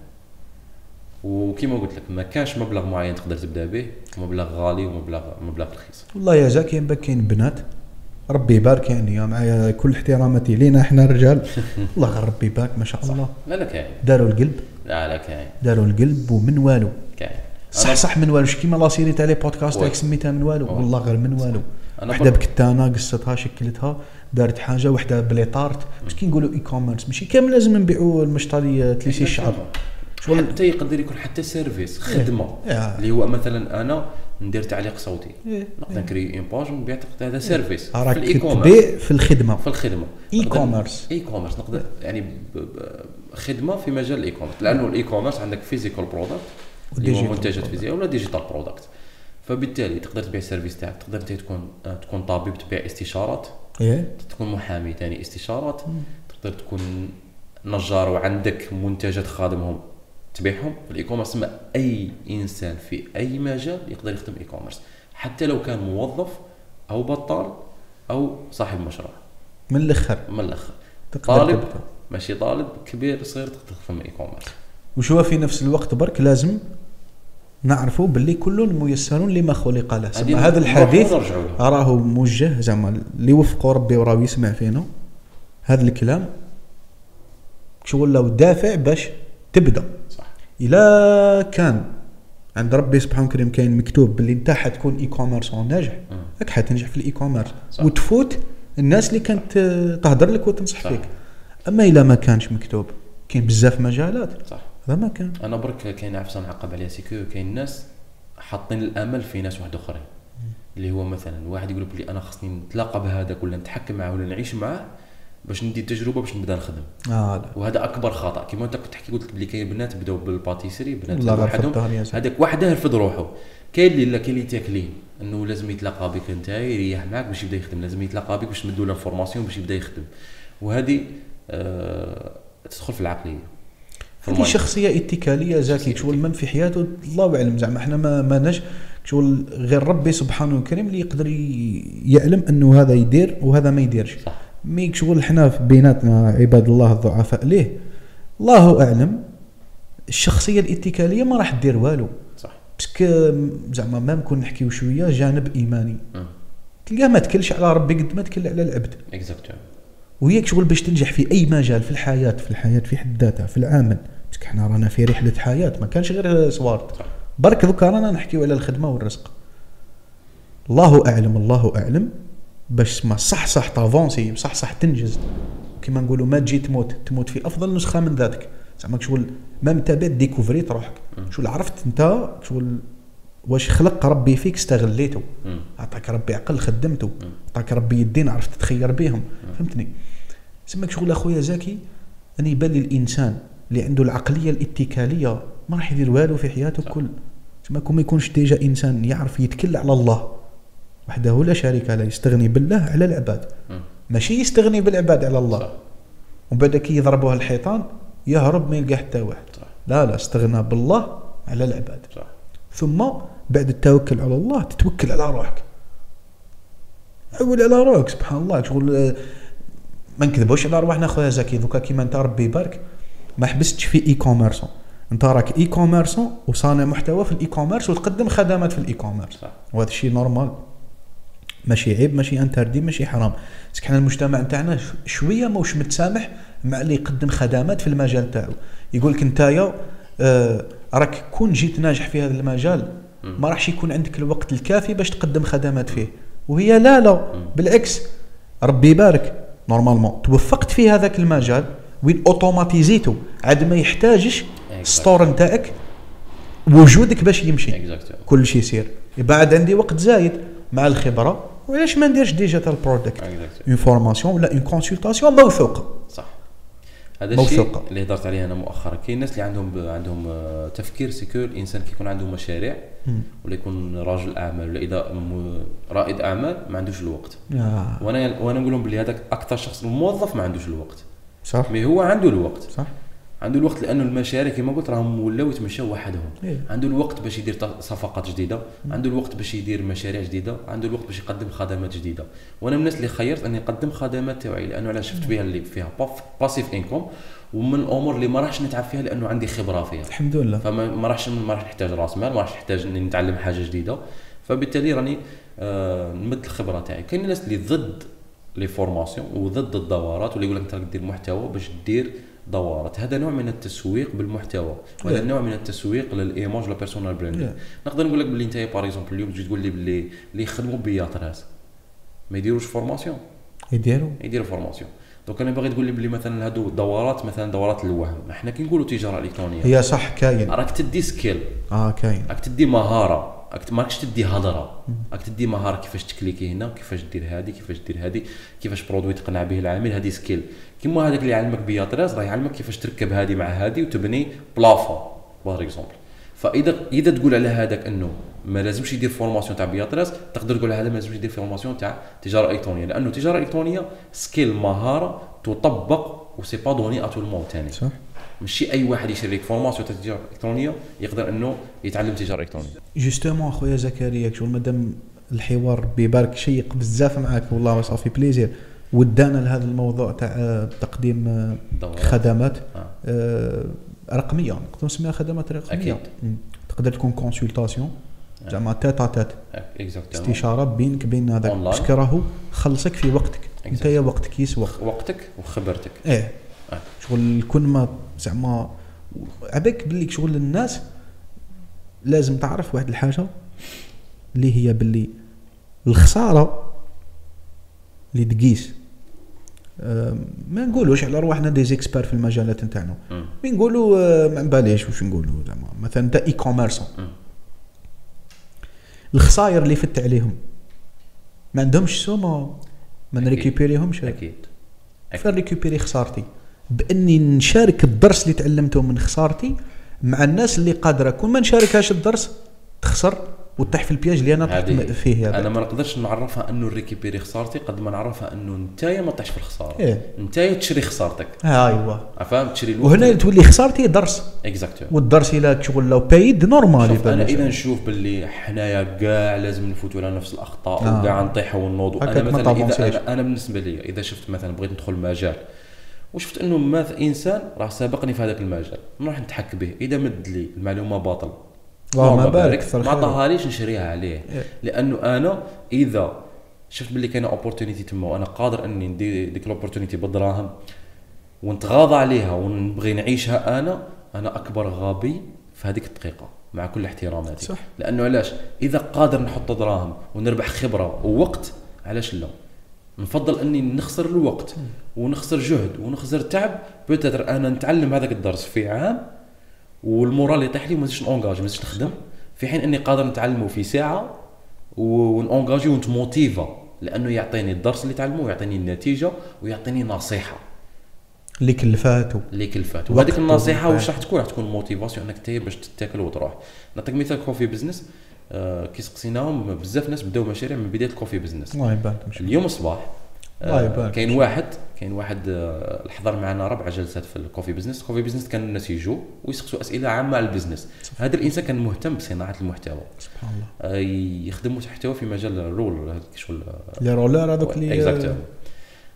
وكما قلت لك ما كانش مبلغ معين تقدر تبدأ به مبلغ غالي ومبلغ مبلغ رخيص. والله يا زاك كاين باك كاين بنات ربي يبارك يعني يا معايا كل احتراماتي لينا إحنا الرجال. الله غير ربي يبارك ما شاء الله. لا لا كاين. داروا القلب. لا لا كاين. داروا القلب ومن والو. كاين. صح صح من والو. كيما لا سيري تاع لي بودكاست. تاعك سميتها من والو. والله غير من والو. وحدة بكتانه قصتها شكلتها دارت حاجة وحدة بلي طارت باش كي نقولوا اي كوميرس ماشي كامل لازم نبيعوا المشطري تليسي الشعر شغل حتى يقدر يكون حتى سيرفيس خدمة. إيه. اللي هو مثلا أنا ندير تعليق صوتي. إيه. نقدر نكري اون باج ونبيع هذا سيرفيس في راك تبيع في الخدمة. في الخدمة. اي كوميرس اي كوميرس نقدر يعني خدمة في مجال ال e-commerce لأنه ال e-commerce عندك physical product اللي هو منتجات. فيزيائيه ولا digital product فبالتالي تقدر تبيع ال service تاعك. تقدر أنت تكون تكون طبيب تبيع استشارات. تكون محامي ثاني استشارات. تقدر تكون نجار وعندك منتجات خادمهم. تبيعهم ال e-commerce ما أي إنسان في أي مجال يقدر يخدم e-commerce حتى لو كان موظف أو بطال أو صاحب مشروع. من الأخر. من الأخر. طالب تبدأ. ماشي طالب كبير صغير تقدر تخدم e-commerce وشو في نفس الوقت برك لازم نعرفوا باللي كل ميسر لما خلق له. سما هذا الحديث راه موجه زعما اللي وفقوا ربي وراه يسمع فينا. هذا الكلام شغل لو دافع باش تبدأ. الا كان. عند ربي سبحانه وكريم كاين مكتوب باللي انت حتكون e-commerce ناجح. راك حتنجح في ال e-commerce. وتفوت الناس اللي كانت آه، تهدر لك وتنصح صح. فيك. أما إلا ما كانش مكتوب. كاين بزاف مجالات. صح. هذا ما كان. أنا برك كاين عفسه نعقب عليها c'est que. كاين ناس حاطين الأمل في ناس واحد آخرين. اللي هو مثلا واحد يقول بلي أنا خصني نتلاقى بهذاك ولا نتحكم معاه ولا نعيش معاه. باش ندي تجربة باش نبدأ نخدم. آه لا وهذا أكبر خطأ. كيما أنت كنت تحكي قلت بلي كاين بنات بداو بال pâtisserie بنات وحدهم. هذاك وحده يرفض روحه. كاين اللي لا كاين اللي تاكلين. إنه لازم يتلاقى بك أنت يريح معك باش يبدأ يخدم. لازم يتلاقى بك باش تمدوا له information باش يبدأ يخدم. وهذه آه تدخل في العقلية. هذه. شخصية اتكالية شخصية شغل من في حياته؟ الله أعلم زعما إحنا ما ما نج شغل غير ربي سبحانه وكريم اللي يقدر يعلم إنه هذا يدير وهذا ما يديرش. صح. mais شغل إحنا في بيناتنا عباد الله الضعفاء. ليه؟ الله أعلم الشخصية الاتكالية ما راح دير والو. صح. parce que زعما ما نكون نحكيو شوية جانب إيماني. مم. تلقاه ما تكلش على ربي قد ما تكل على العبد. exactement وهيك شغل باش تنجح في أي مجال في الحياة في الحياة في حد ذاتها في العمل. بس إحنا رانا في رحلة حياة ما كانش غير start. برك دوكا رانا نحكيو على الخدمة والرزق. الله أعلم الله أعلم. باش ما صح صح t'avancer صح صح تنجز. كيما نقولوا ما تجي تموت تموت في أفضل نسخة من ذاتك. زعما شغل même انت بعد découvrit روحك شغل عرفت انت شغل واش خلق ربي فيك استغليته. عطاك ربي عقل خدمته عطاك ربي يدين عرفت تتخير بهم فهمتني؟ سماك شغل أخويا زكي أنا يبان لي الإنسان اللي عنده العقلية الاتكالية ما راح يدير والو في حياته صح. كل. تسمى كون ما يكونش déjà إنسان يعرف يتكل على الله. وحده لا شريك له يستغني بالله على العباد. ماشي يستغني بالعباد على الله. صح. ومن بعد كي يضربوها الحيطان يهرب ما يلقى حتى واحد صح. لا لا استغنى بالله على العباد. صح. ثم بعد التوكل على الله تتوكل على روحك. عول على روحك سبحان الله. شغل آه، ما نكذبوش على رواحنا خويا زكي دوكا كيما انت ربي يبارك ما حبستش في e-commerçant انت راك e-commerçant وصانع محتوى في ال e-commerce وتقدم خدمات في ال e-commerce وهذا الشيء normal ماشي عيب ماشي interdit ماشي حرام. بس حنا المجتمع نتاعنا شوية موش متسامح مع اللي يقدم خدمات في المجال تاعو. يقول لك نتايا آه راك كون جيت ناجح في هذا المجال ما راحش يكون عندك الوقت الكافي باش تقدم خدمات فيه. وهي لا لا. بالعكس ربي يبارك. normalement توفقت في هذاك المجال وين أوتوماتيزيتو. عاد ما يحتاجش store نتاعك وجودك باش يمشي. كل شيء يصير. بعد عندي وقت زايد مع الخبرة وعلاش ما نديرش digital product. une formation ولا une consultation موثوقة. صح. هذا الشيء. اللي هضرت عليه أنا مؤخرا. كاين الناس اللي عندهم عندهم آه، تفكير c'est que الإنسان كي يكون عنده مشاريع ولا يكون راجل أعمال ولا إذا م- رائد أعمال ما عندوش الوقت. آه. وأنا وأنا نقول لهم بلي هذاك أكثر شخص الموظف ما عندوش الوقت. صح. mais هو عنده الوقت. صح. عنده الوقت لأنه المشاريع كما قلت راهم ولاو يتمشاو وحدهم. إيه. عنده الوقت باش يدير صفقات جديدة. عنده الوقت باش يدير مشاريع جديدة. عنده الوقت باش يقدم خدمات جديدة. وأنا من الناس اللي خيرت أني نقدم خدمات تاعي لأنه أنا شفت بها اللي فيها passive income ومن الأمور اللي ما راحش نتعب فيها لأنه عندي خبرة فيها. الحمد لله. فما ما راحش ما راح نحتاج رأس مال ما راح نحتاج إني نتعلم حاجة جديدة. فبالتالي راني آه نمد الخبرة تاعي. كاين الناس اللي ضد les formations وضد الدورات واللي يقول لك أنت دير محتوى باش دير دورات هذا نوع من التسويق بالمحتوى وهذا. نوع من التسويق لل image ولا personal branding. نقدر نقول لك باللي انت par exemple اليوم تجي تقول لي باللي اللي يخدموا BA13 ما يديروش formation يديروا. يديروا formation donc أنا باغي تقول لي باللي مثلا هادو دورات مثلا دورات الوهم. إحنا كي نقولوا تجارة إلكترونية. هي صح كاين. راك تدي skill آه كاين. راك تدي مهارة. راك ماكش تدي هضرة. راك تدي مهارة كيفاش تكليكي هنا كيفاش دير هذه كيفاش دير هذه كيفاش produit تقنع به العميل هذه skill. كيما هذاك اللي يعلمك BA13 راه يعلمك كيفاش تركب هذه مع هذه وتبني plafond. par exemple فإذا إذا تقول على هذاك إنه ما لازمش يدير formation تاع BA13 تقدر تقول هذا ما لازمش يدير formation تاع تجارة إلكترونية. لأنه التجاره الالكترونيه skill مهارة تطبق و c'est pas donné à tout le monde ثاني صح. ماشي أي واحد يشري لك formation تاع التجاره الالكترونيه يقدر إنه يتعلم تجارة إلكترونية. justement أخويا زكريا شغل مادام الحوار ربي يبارك شيق بزاف معاك والله ça fait plaisir. ودانا لهذا الموضوع تاع آه، تقديم آه،. خدمات آه. آه، رقمية. نقدر نسميها خدمات رقمية. أكيد. تقدر تكون consultation زعما تات ا استشارة بينك بين هذاك. parce que راهو خلصك في وقتك. انت وقتك يسوى. وقتك وخبرتك. إيه. شغل كل ما زعما عباك باللي شغل الناس لازم تعرف واحد الحاجة اللي هي باللي الخسارة اللي تقيس. ما نقولوش على رواحنا دي زيكسبير في المجالات نتاعنا. mais نقولوا آه، ما نباليش واش نقولوا زعما. مثلا انت e-commerçant. الخسائر اللي فت عليهم. ما عندهمش سوما ما أكيد. نريكوبيريهمش. أكيد. فين ريكوبيري خسارتي؟ بأني نشارك الدرس اللي تعلمته من خسارتي مع الناس اللي قادرة. كون ما نشاركهاش الدرس تخسر وتطيح في البياج اللي أنا طحت فيه هذا. أنا ما نقدرش نعرفها أنه ريكيبيري خسارتي قد ما نعرفها أنه نتايا ما طيحش في الخسارة. إيه. نتايا تشري خسارتك. ايوا فاهم تشري الوقت. وهنا تولي خسارتي درس. اكزاكتو والدرس إلى شغل لو بايد نورمال أنا إذا نشوف باللي حنايا كاع لازم نفوتوا على نفس الأخطاء آه. وكاع نطيحوا ونوضوا. أنا مثلا إذا تافونسيش. أنا, أنا بالنسبة لي إذا شفت مثلا بغيت ندخل مجال وشفت انه ماث انسان راه سابقني في هذاك المجال نروح نتحك به. اذا مد لي المعلومة باطل. اللهم بارك، ما. عطاهاليش نشريها عليه. إيه. لأنه أنا إذا شفت باللي كاينة opportunité تما وأنا قادر إني ندير ديك ال opportunité بالدراهم ونتغاضى عليها ونبغي نعيشها أنا أنا أكبر غبي في هذيك الدقيقة مع كل احتراماتي صح. لأنه علاش؟ إذا قادر نحط دراهم ونربح خبرة ووقت علاش لا؟ نفضل أني نخسر الوقت ونخسر جهد ونخسر تعب. peut-être أنا نتعلم هذاك الدرس في عام وال moral يطيح لي وما نزيدش نونجاجي ما نزيدش نخدم. في حين أني قادر نتعلمه في ساعة ونونجاجي ونتموتيفا لأنه يعطيني الدرس اللي تعلمه ويعطيني النتيجة ويعطيني نصيحة. اللي كلفاتو اللي كلفات. وقت وهذيك النصيحة. واش راح تكون؟ راح تكون motivation إنك تي باش تتاكي وتروح. نعطيك مثال coffee business. كي سقسيناهم بزاف ناس بداو مشاريع من بداية ال coffee business. الله يبارك. اليوم الصباح الله آه كاين واحد كاين واحد آه حضر معنا ربع جلسات في ال coffee business. ال coffee business كان الناس يجوا ويسقسوا أسئلة عامة على ال business. هذا الإنسان كان مهتم بصناعة المحتوى. سبحان الله. آه يخدم محتوى في مجال ال roller شغل لي رولر هذوك اللي exactement.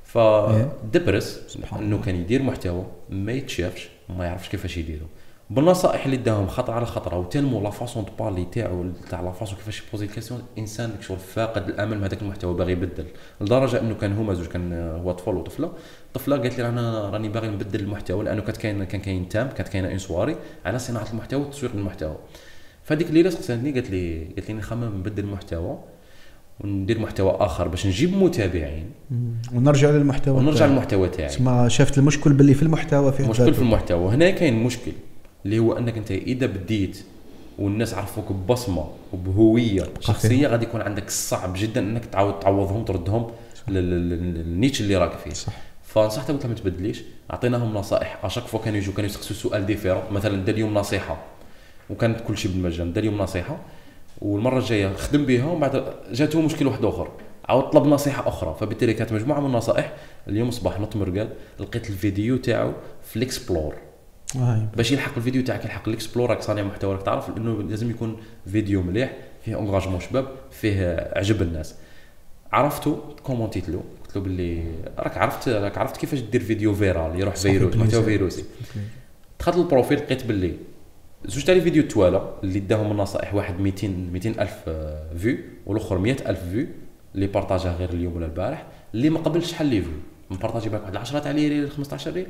فدبرس إنه كان يدير محتوى ما يتشافش وما يعرفش كيفاش يديرو. بالنصائح اللي داهم خطره على خطره وتنمو la façon de parler تاعو تاع la façon كيفاش يبوزي question إنسان شغل فاقد الأمل من هذاك المحتوى باغي يبدل. لدرجة إنه كان هما زوج كان هو طفل وطفلة طفلة قالت لي أنا راني باغي نبدل المحتوى لأنه كانت كاين كان كاين thème كانت كاينة une soirée على صناعة المحتوى والتسويق للمحتوى فهذيك الليلة سقساتني قالت لي قالت لي نخمم نبدل المحتوى وندير محتوى آخر باش نجيب متابعين. ونرجع للمحتوى ونرجع. للمحتوى تاعي. تسمى شفت المشكل باللي في المحتوى في مشكل في. المحتوى. وهنا كاين مشكل. اللي هو أنك أنت إذا بديت والناس عرفوك ببصمة وبهوية شخصية غادي يكون عندك صعب جدا أنك تعاود تعوضهم تردهم لل- لل- لل niche اللي راك فيه. صح. فنصحته قلت لهم ما تبدليش. أعطيناهم نصائح. à chaque fois كانوا يجوا كانوا يسقسوا سؤال différent مثلا دا اليوم نصيحة. وكانت كل شيء بالمجان. دا اليوم نصيحة. والمرة الجاية خدم بها ومن بعد جاته مشكل واحد اخر عاود طلب نصيحة أخرى. فبالتالي كانت مجموعة من النصائح. اليوم صباح نط مرقاد لقيت الفيديو تاعو في ال explore. باش يلحق الفيديو تاعك يلحق ال explore راك صانع محتوى راك تعرف إنه لازم يكون فيديو مليح فيه engagement شباب فيه عجب الناس. عرفته commentيت له. قلت له باللي راك عرفت راك عرفت كيفاش دير vidéo virale يروح فيروس محتوى. فيروسي. دخلت لل profil لقيت باللي زوج تاع les vidéos توالى اللي داهم النصائح واحد 200 200 ألف vues والأخر 100 ألف vues اللي partageاه غير اليوم ولا البارح اللي ما قبل شحال les vues مpartagي بالك واحد 10 تاع لي reels 15 ريل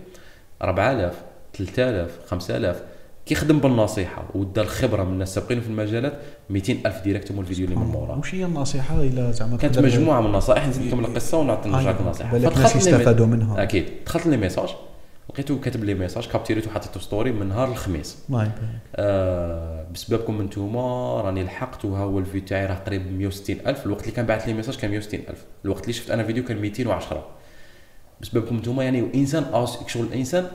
4000 3000 5000 كي خدم بالنصيحة ودا الخبرة من الناس السابقين في المجالات 200 ألف direct هما الفيديو اللي من موراه وش هي النصيحة؟ إلى زعما كانت مجموعة من النصائح نزيد نكمل القصة ونعطي نرجع لك النصيحه بالك فدخلت ناس لي مي- يستفادوا منها. أكيد. دخلت les messages لقيته كاتب les messages captureيته وحطيته story من نهار الخميس. آه بسببكم انتوما راني لحقت وها هو الفيديو تاعي راه قريب 160 ألف. الوقت اللي كان بعث les messages كان 160 ألف. الوقت اللي شفت أنا فيديو كان 210 بسببكم انتوما يعني انسان شغل انسان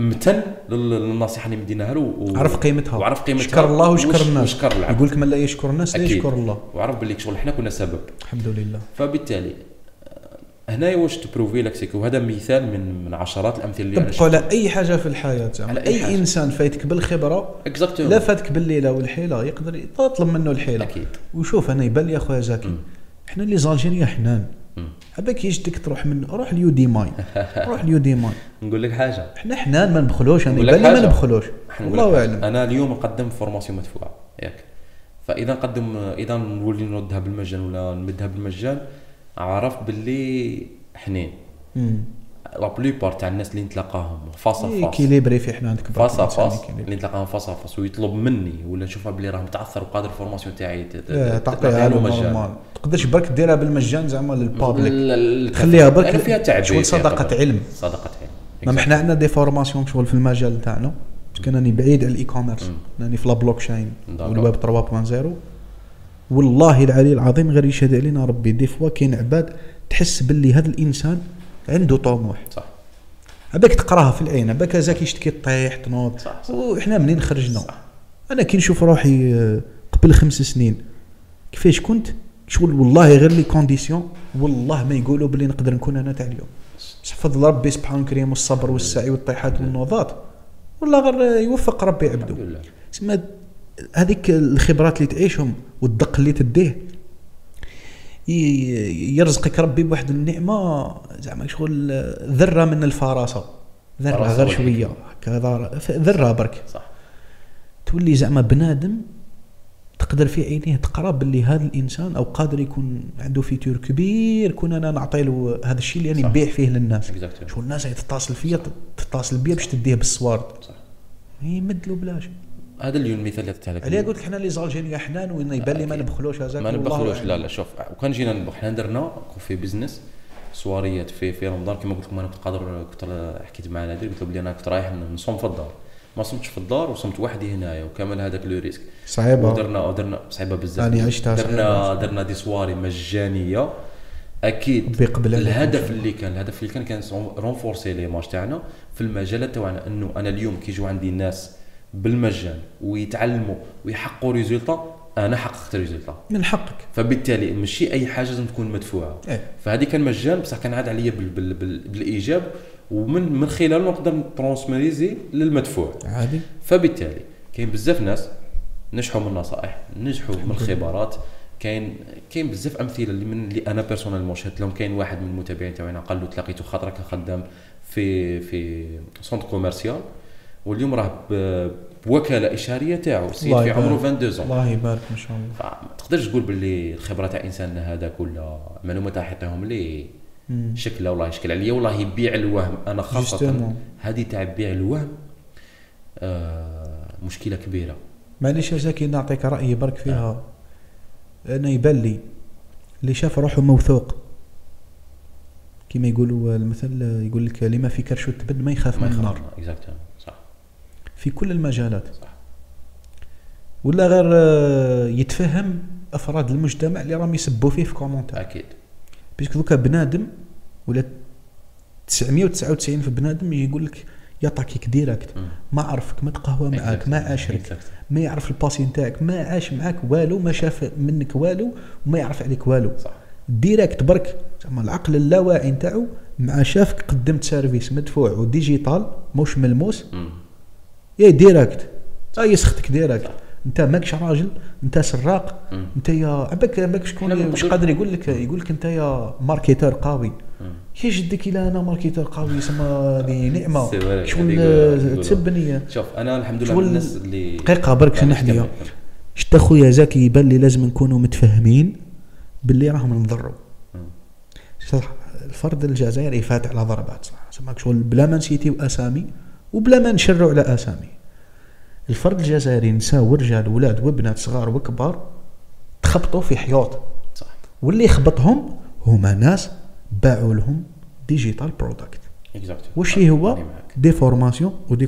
امتن لل- للنصيحه اللي مديناها له و... عرف قيمتها. وعرف قيمتها. شكر الله وشكر وش- الناس. وشكر العبد؟ يقول لك من لا يشكر الناس لا. يشكر الله. وعرف باللي شغل حنا كنا سبب. الحمد لله. فبالتالي هنايا واش تبروفي لك سيكو؟ هذا مثال من من عشرات الأمثلة اللي طبقوا على أي حاجة في الحياة زعما على أي أي حاجة. إنسان فايتك بالخبرة اكزاكتومون لا فاتك بالليلة والحيلة يقدر يطلب منه الحيلة. أكيد. وشوف أنا يبان لي أخويا زكي مم. إحنا اللي زالجيريا حنان مم. عباك يجدك تروح من روح اليو دي ماي روح اليو دي ماي نقول لك حاجة إحنا حنان ما نبخلوش أنا نقول لك يبان لي ما. نبخلوش حاجة. أعلم أنا اليوم نقدم فورماسيون مدفوعة ياك فإذا نقدم إذا نولي نردها بالمجان ولا نمدها بالمجان عرف باللي حنين. لا بليبار تاع الناس اللي نتلاقاهم فاس إيه، فاس كيليبري في حنا عندك فاس فاس. اللي نتلاقاهم فاس فاس ويطلب مني ولا نشوفها بلي راه متعثر وقادر الفورماسيون تاعي إيه، تعطيها له. نورمال. تقدرش برك ديرها بالمجان زعما للبابليك. تخليها برك لأنه فيها تعب شغل صدقه علم. صدقه ما علم إحنا عندنا دي فورماسيون شغل في المجال تاعنا. باسكو راني بعيد على الاي كوميرس. راني في لا بلوك داكور. والويب 3.0 والله العلي العظيم غير يشهد علينا ربي. des fois كاين عباد تحس باللي هذا الإنسان عنده طموح. صح. عباك تقراها في العين هذاك يشتكي طيح تنوض. وحنا منين خرجنا صح. أنا كي نشوف روحي آه، قبل خمس سنين كيفاش كنت؟ شغل والله غير les conditions والله ما يقولوا بلي نقدر نكون أنا تاع اليوم. حفظ ربي سبحانه الكريم والصبر والسعي والطيحات والنوضات. والله غير يوفق ربي عبده. الحمد لله. تسمى هذيك الخبرات اللي تعيشهم والدق اللي تديه. يرزقك ربي بواحد النعمة. زعما شغل ذرة من الفراسة. ذرة غير. شوية. هكا ذرة برك. صح. تولي زعما بنادم تقدر في عينيه تقرأ باللي هذا الإنسان أو قادر يكون عنده فيتور كبير كون أنا نعطي له هذا الشيء اللي صح. نبيع فيه للناس. شغل الناس هي تتصل فيا تتصل بيا باش تديه بالصوارد. صح. يمد له بلاش هذا اللي المثال اللي عطيته لك عليا قلت لك حنا les Algériens حنان وين يبان لي ما. نبخلوش هذاك ما نبخلوش لا. لا شوف وكان جينا نبخ حنا درنا في business soiréeات في في رمضان كما قلت لكم أنا كنت قادر كنت حكيت مع نادر قلت له بلي أنا كنت رايح نصوم في الدار ما صمتش في الدار وصمت وحدي هنايا وكامل هذاك le risque صعيبة ودرنا ودرنا صعيبة بزاف راني عشتها درنا. درنا des soirées مجانية أكيد الهدف. اللي كان الهدف اللي كان كان renforcer l'image تاعنا في المجالات تاعنا إنه أنا اليوم كيجوا عندي ناس بالمجان ويتعلموا ويحققوا résultat أنا حققت résultat. من حقك. فبالتالي ماشي أي حاجة لازم تكون مدفوعة. إيه. فهذه كان مجان بصح كان عاد عليا بال بال بال بالإيجاب ومن من خلاله نقدر نترونسميريزي للمدفوع. عادي. فبالتالي كاين بزاف ناس نجحوا من النصائح نجحوا من الخبرات كاين كاين بزاف أمثلة اللي من اللي أنا personnellement شهدت لهم. كاين واحد من المتابعين تاعنا قال له تلاقيته خاطر كان خدام في في centre commercial واليوم راه بوكالة إشهارية تاعو السيد الله في عمره يبارك. 22 زون الله يبارك ان شاء الله. فما تقدرش تقول باللي الخبرة تاع إنسان هذاك ولا المعلومات تاع يعطيهم لي. شكله والله يشكل عليا والله يبيع الوهم. أنا خاصة. هذه تاع بيع الوهم آه مشكلة كبيرة. معليش يا زكي نعطيك رايي برك فيها. أنا يبان لي اللي شاف روحه موثوق. كما يقولوا المثل يقول لك لما في كرشو التبن ما يخاف ما من يخاف النار في كل المجالات ولا غير آه، يتفهم أفراد المجتمع اللي راهم يسبوا فيه في commentaires أكيد parce que دوكا بنادم ولا 999 في بنادم يقول لك يعطاك direct. ما عرفك ما تقهوى معاك ما عاشرك. ما يعرف ال passé نتاعك ما عاش معاك والو ما شاف منك والو وما يعرف عليك والو صح direct برك زعما العقل اللاواعي نتاعو مع شافك قدمت service مدفوع و digital موش ملموس مم. يا direct. آه يسختك direct. انت ماكش راجل انت سراق. انت يا عباك عباك شكون مش قادر يقول لك يقول لك انت يا marketeur قوي. يا جدك إلى أنا ماركيتور قوي يسمى هذه نعمة. شغل هذيك تسبني شوف أنا الحمد لله من الناس اللي دقيقة برك يعني. كمل، كمل. شتا خويا زكي يبان لي لازم نكونوا متفاهمين باللي راهم نضروا. صح الفرد الجزائري فات على ضربات. صح سماك شغل بلا ما نسيتيو اسامي وبلا ما نشروا على اسامي الفرد الجزائري نساء ورجال ولاد وبنات صغار وكبار تخبطوا في حيوط صح واللي خبطهم هما ناس باعوا لهم digital product exactement واش هو؟ des formations و des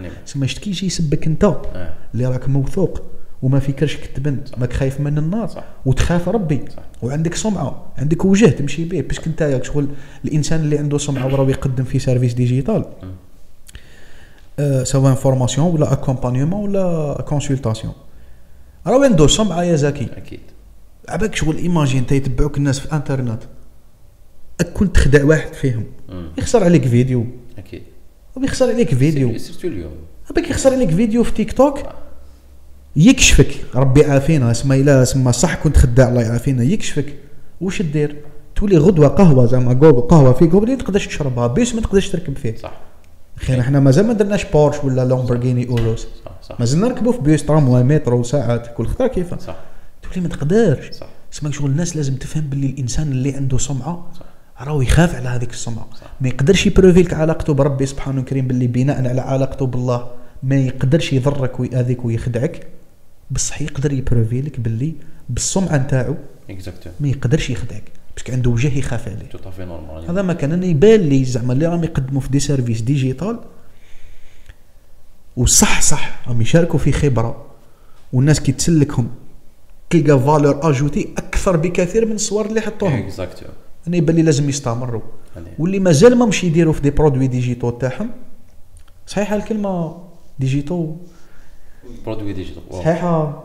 معاك. سما شت كي يجي يسبك انت آه. اللي راك موثوق وما فيكرش كتبن ماك خايف من النار صح. وتخاف ربي. صح. وعندك سمعه عندك وجه تمشي به parce que انت شغل الإنسان اللي عنده سمعه وراه يقدم في service digital سواء formation ولا accompagnement ولا consultation راه عنده سمعه يا زكي أكيد عباك شغل imagine انت يتبعوك الناس في الانترنت كنت تخدع واحد فيهم مم. يخسر عليك فيديو أكيد وبيخسر عليك فيديو surtout اليوم عباك يخسر عليك فيديو في تيك توك يكشفك ربي يعافينا اسما الا اسما صح كنت خداع الله يعافينا يكشفك واش دير تولي غدوه قهوه زعما قهوه في قبل ما تقدرش تشربها بيس ما تقدرش تركب فيه صح خير إحنا مازال ما درناش بورش ولا Lamborghini Urus مازلنا نركبوا في bus tramway métro ساعات كل خطره كيف؟ صح. تولي ما تقدرش. صح. شغل الناس لازم تفهم باللي الإنسان اللي عنده سمعة صح. راهو يخاف على هذيك السمعة. ما يقدرش يبروفيلك علاقته بربي سبحانه الكريم باللي بناء على علاقته بالله. ما يقدرش يضرك ويأذيك ويخدعك. بصح يقدر يبروفيلك باللي بالسمعة نتاعو ما يقدرش يخدعك. parce que عنده وجه يخاف عليه. tout à fait normal هذا ما كان أنا يبان لي زعما اللي راهم يقدموا في des services digitaux. وصح صح راهم يشاركوا في خبرة. والناس كي تسلكهم تلقى valeur ajoutée أكثر بكثير من الصور اللي حطوهم. اكزاكتو أنا يبان لي لازم يستمروا. واللي مازال ما مش يديروا في des produits digitaux تاعهم. صحيحة الكلمة ديجيتو produits digitaux واو. صحيحة.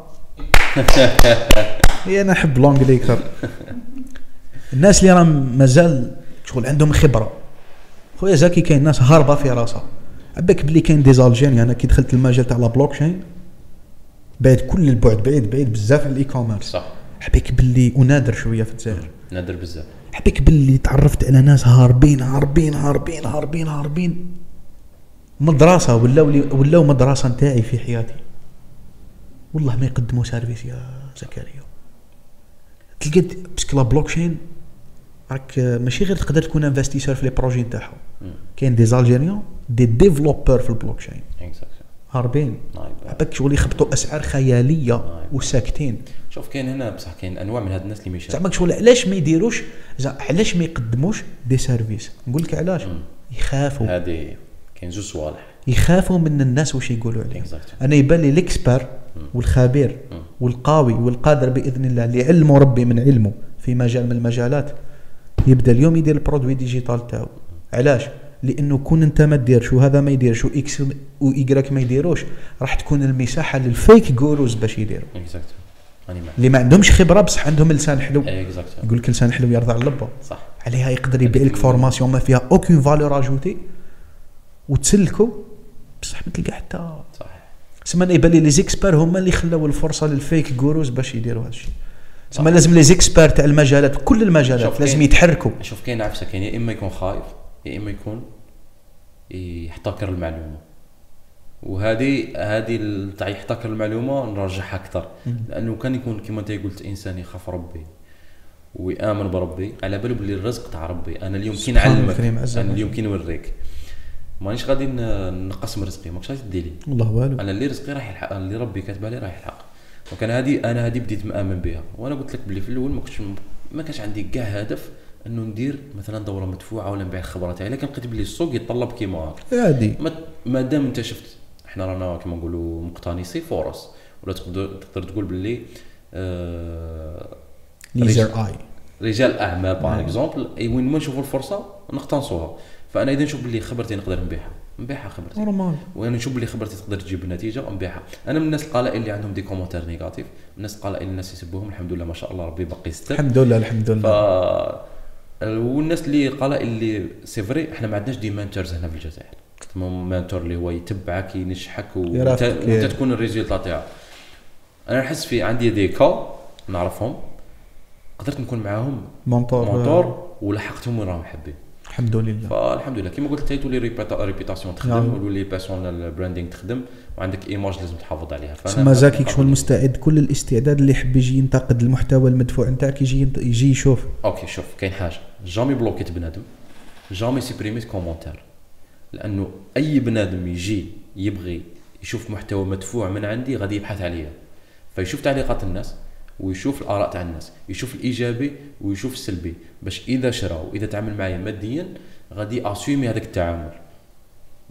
هي أنا أحب لونجلي أكثر. الناس اللي راهم مازال شغل عندهم خبرة. خويا زكي كاين ناس هاربه في راسها. عباك بلي كاين des Algériens أنا كي دخلت المجال تاع la blockchain بعد كل البعد بعيد بعيد بزاف على ال e-commerce صح. عباك بلي ونادر شوية في الجزائر نادر بزاف. حبيك باللي تعرفت على ناس هاربين هاربين هاربين هاربين هاربين. مدرسة ولاو ولاو مدرسة نتاعي في حياتي. والله ما يقدموا service يا زكريا. تلقى parce que la blockchain راك ماشي غير تقدر تكون investisseur في les projets نتاعهم. كاين des Algériens des développeurs في البلوكشين هاربين. عباك شغل يخبطوا أسعار خيالية. وساكتين. شوف كاين هنا بصح كاين أنواع من هاد الناس اللي ميشا زعما شغل علاش ما يديروش؟ علاش ما يقدموش des services نقول لك علاش. يخافوا. هذه كاين زوج صوالح. يخافوا من الناس واش يقولوا عليه. أنا يبان لي ال expert والخبير والقوي والقادر بإذن الله اللي علمه ربي من علمه في مجال من المجالات. يبدا اليوم يدير ال produit digital تاعو. علاش؟ لأنه كون أنت ما ديرش وهذا ما يديرش و X و Y ما يديروش راح تكون المساحة لل fake gurus باش يديروا اللي ما عندهمش خبرة بصح عندهم لسان حلو. exact يقول لك لسان حلو يرضع اللبه صح. عليها يقدر يبيع لك formation ما فيها aucune valeur ajoutée وتسلكوا بصح ما تلقى حتى صح. سما يبان لي لي زيكسبير هما اللي خلاو الفرصة لل fake gurus باش يديروا هذا الشيء. سما لازم لي زيكسبير تاع المجالات كل المجالات لازم يتحركوا. شوف كاين عفسه كاين يا إما يكون خايف يا إما يكون يحتكر المعلومة. وهذه هذه تاع يحتكر المعلومة نرجعها أكثر. لأنه كان يكون كما أنت قلت إنسان يخاف ربي ويآمن بربي. على باله بلي الرزق تاع ربي. أنا اليوم كي نعلمك أنا. اليوم كي نوريك. مانيش غادي نقسم رزقي ماكش غادي تدي لي والله والو. أنا اللي رزقي راح يلحق اللي ربي كاتبها لي راح يلحق. وكان هذه أنا هذه بديت مآمن بها. وأنا قلت لك بلي في الأول ما كنتش ما كانش عندي كاع هدف إنه ندير مثلا دورة مدفوعة ولا نبيع الخبره تاعي لكن لقيت بلي السوق يتطلب كيما هكا عادي. ما دام أنت شفت إحنا رانا كما نقولوا مقتنصي فرص. ولا تقدر تقدر تقول باللي آه ليزر اي رجال اعمال par exemple أي وين ما نشوفوا الفرصة نقتنصوها. فأنا إذا نشوف باللي خبرتي نقدر نبيعها. نبيعها خبرتي normal. وأنا نشوف باللي خبرتي تقدر تجيب نتيجة نبيعها أنا من الناس القلائل اللي عندهم des commentaires négatifs. الناس القلائل الناس يسبوهم. الحمد لله ما شاء الله ربي باقي يستر الحمد لله الحمد ف لله والناس اللي قلائل اللي c'est vrai إحنا ما عندناش des mentors هنا في الجزائر. mentor اللي هو يتبعك ينشحك وانت. وانت تكون ال résultat تاعك. أنا نحس في عندي des cas نعرفهم. قدرت نكون معاهم mentor mentor ولحقتهم وين راهم حابين الحمد لله. فالحمد لله. كيما قلت تولي réputation تخدم نعم. ولي personal branding تخدم. وعندك image لازم تحافظ عليها. سما زاكي شغل مستعد. كل الاستعداد اللي يحب يجي ينتقد المحتوى المدفوع نتاعك يجي يجي يشوف. okay شوف كاين حاجة. jamais bloquit بنادم. jamais supprimit commentaire. لأنه أي بنادم يجي يبغي يشوف محتوى مدفوع من عندي غادي يبحث عليا فيشوف تعليقات الناس ويشوف الآراء تاع الناس يشوف الإيجابي ويشوف السلبي. باش إذا شرا واذا تعامل معايا ماديا غادي assumer هذاك التعامل.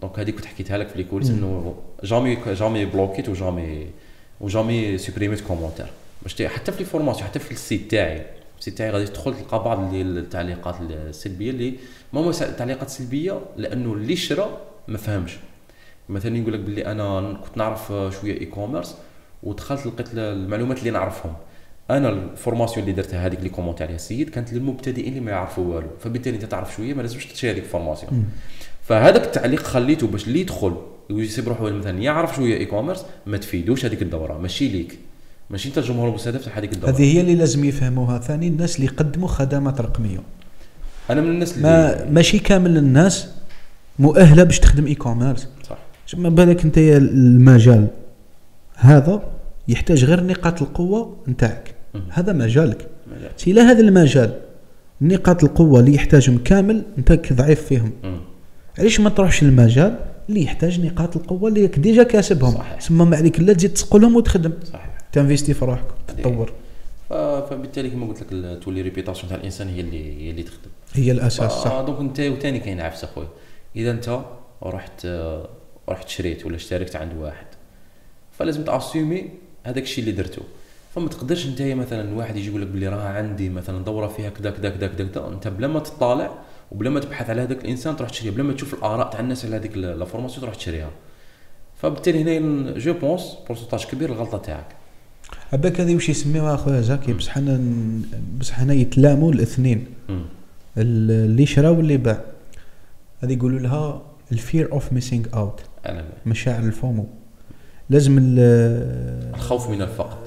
donc هذيك كنت حكيتها لك في les coulisses إنه jamais jamais bloquit و jamais و jamais supprimit commentaire باش حتى في les formations حتى في ال site تاعي. ال site تاعي غادي تدخل تلقى بعض التعليقات السلبية اللي ما هو تعليقات سلبية لأنه اللي شرا ما فهمش. مثلا يقول لك باللي أنا كنت نعرف شوية e-commerce ودخلت لقيت المعلومات اللي نعرفهم. أنا ال formation اللي درتها هذيك اللي comment عليها السيد كانت للمبتدئين اللي ما يعرفوا والو. فبالتالي أنت تعرف شوية ما لازمش تشري هذيك ال formation فهذاك التعليق خليته باش اللي يدخل ويصيب روحه مثلا يعرف شوية e-commerce ما تفيدوش هذيك الدورة. ماشي ليك. ماشي أنت الجمهور المستهدف تاع هذيك الدورة. هذه هي اللي لازم يفهموها. ثاني الناس اللي يقدموا خدمات رقمية. أنا من الناس اللي ما ماشي كامل الناس مؤهلة باش تخدم e-commerce صح ما بالك أنت المجال هذا؟ يحتاج غير نقاط القوة نتاعك. هذا مجالك. لا هذا المجال. نقاط القوة اللي يحتاجهم كامل انت ضعيف فيهم. علاش ما تروحش للمجال اللي يحتاج نقاط القوة اللي راك déjà كاسبهم. ثم ما عليك لا تزيد تصقلهم وتخدم. صحيح. ت investi في روحك تطور ف- فبالتالي كما قلت لك تولي réputation تاع الإنسان هي اللي هي اللي تخدم. هي الأساس صح. آه donc انت وثاني كاين عفسة خويا. إذا أنت رحت رحت شريت ولا اشتريت عند واحد فلازم ت assumer هذاك الشيء اللي درته. فما تقدرش انت مثلا واحد يجي يقول لك بلي راه عندي مثلا دورة فيها كذا كذا كذا كذا انت بلا ما تطالع وبلا ما تبحث على هذاك الإنسان تروح تشريها بلا ما تشوف الآراء تاع الناس على هذيك la formation تروح تشريها. فبالتالي هنا je pense pourcentage كبير الغلطة تاعك. عباك هذه وش يسميوها أخويا زكي بصح حنا بصح حنا يتلاموا الاثنين. اللي شرا واللي باع. هذه يقولوا لها ال fear of missing out أنا مشاعر ال FOMO. لازم ال- الخوف من الفقر.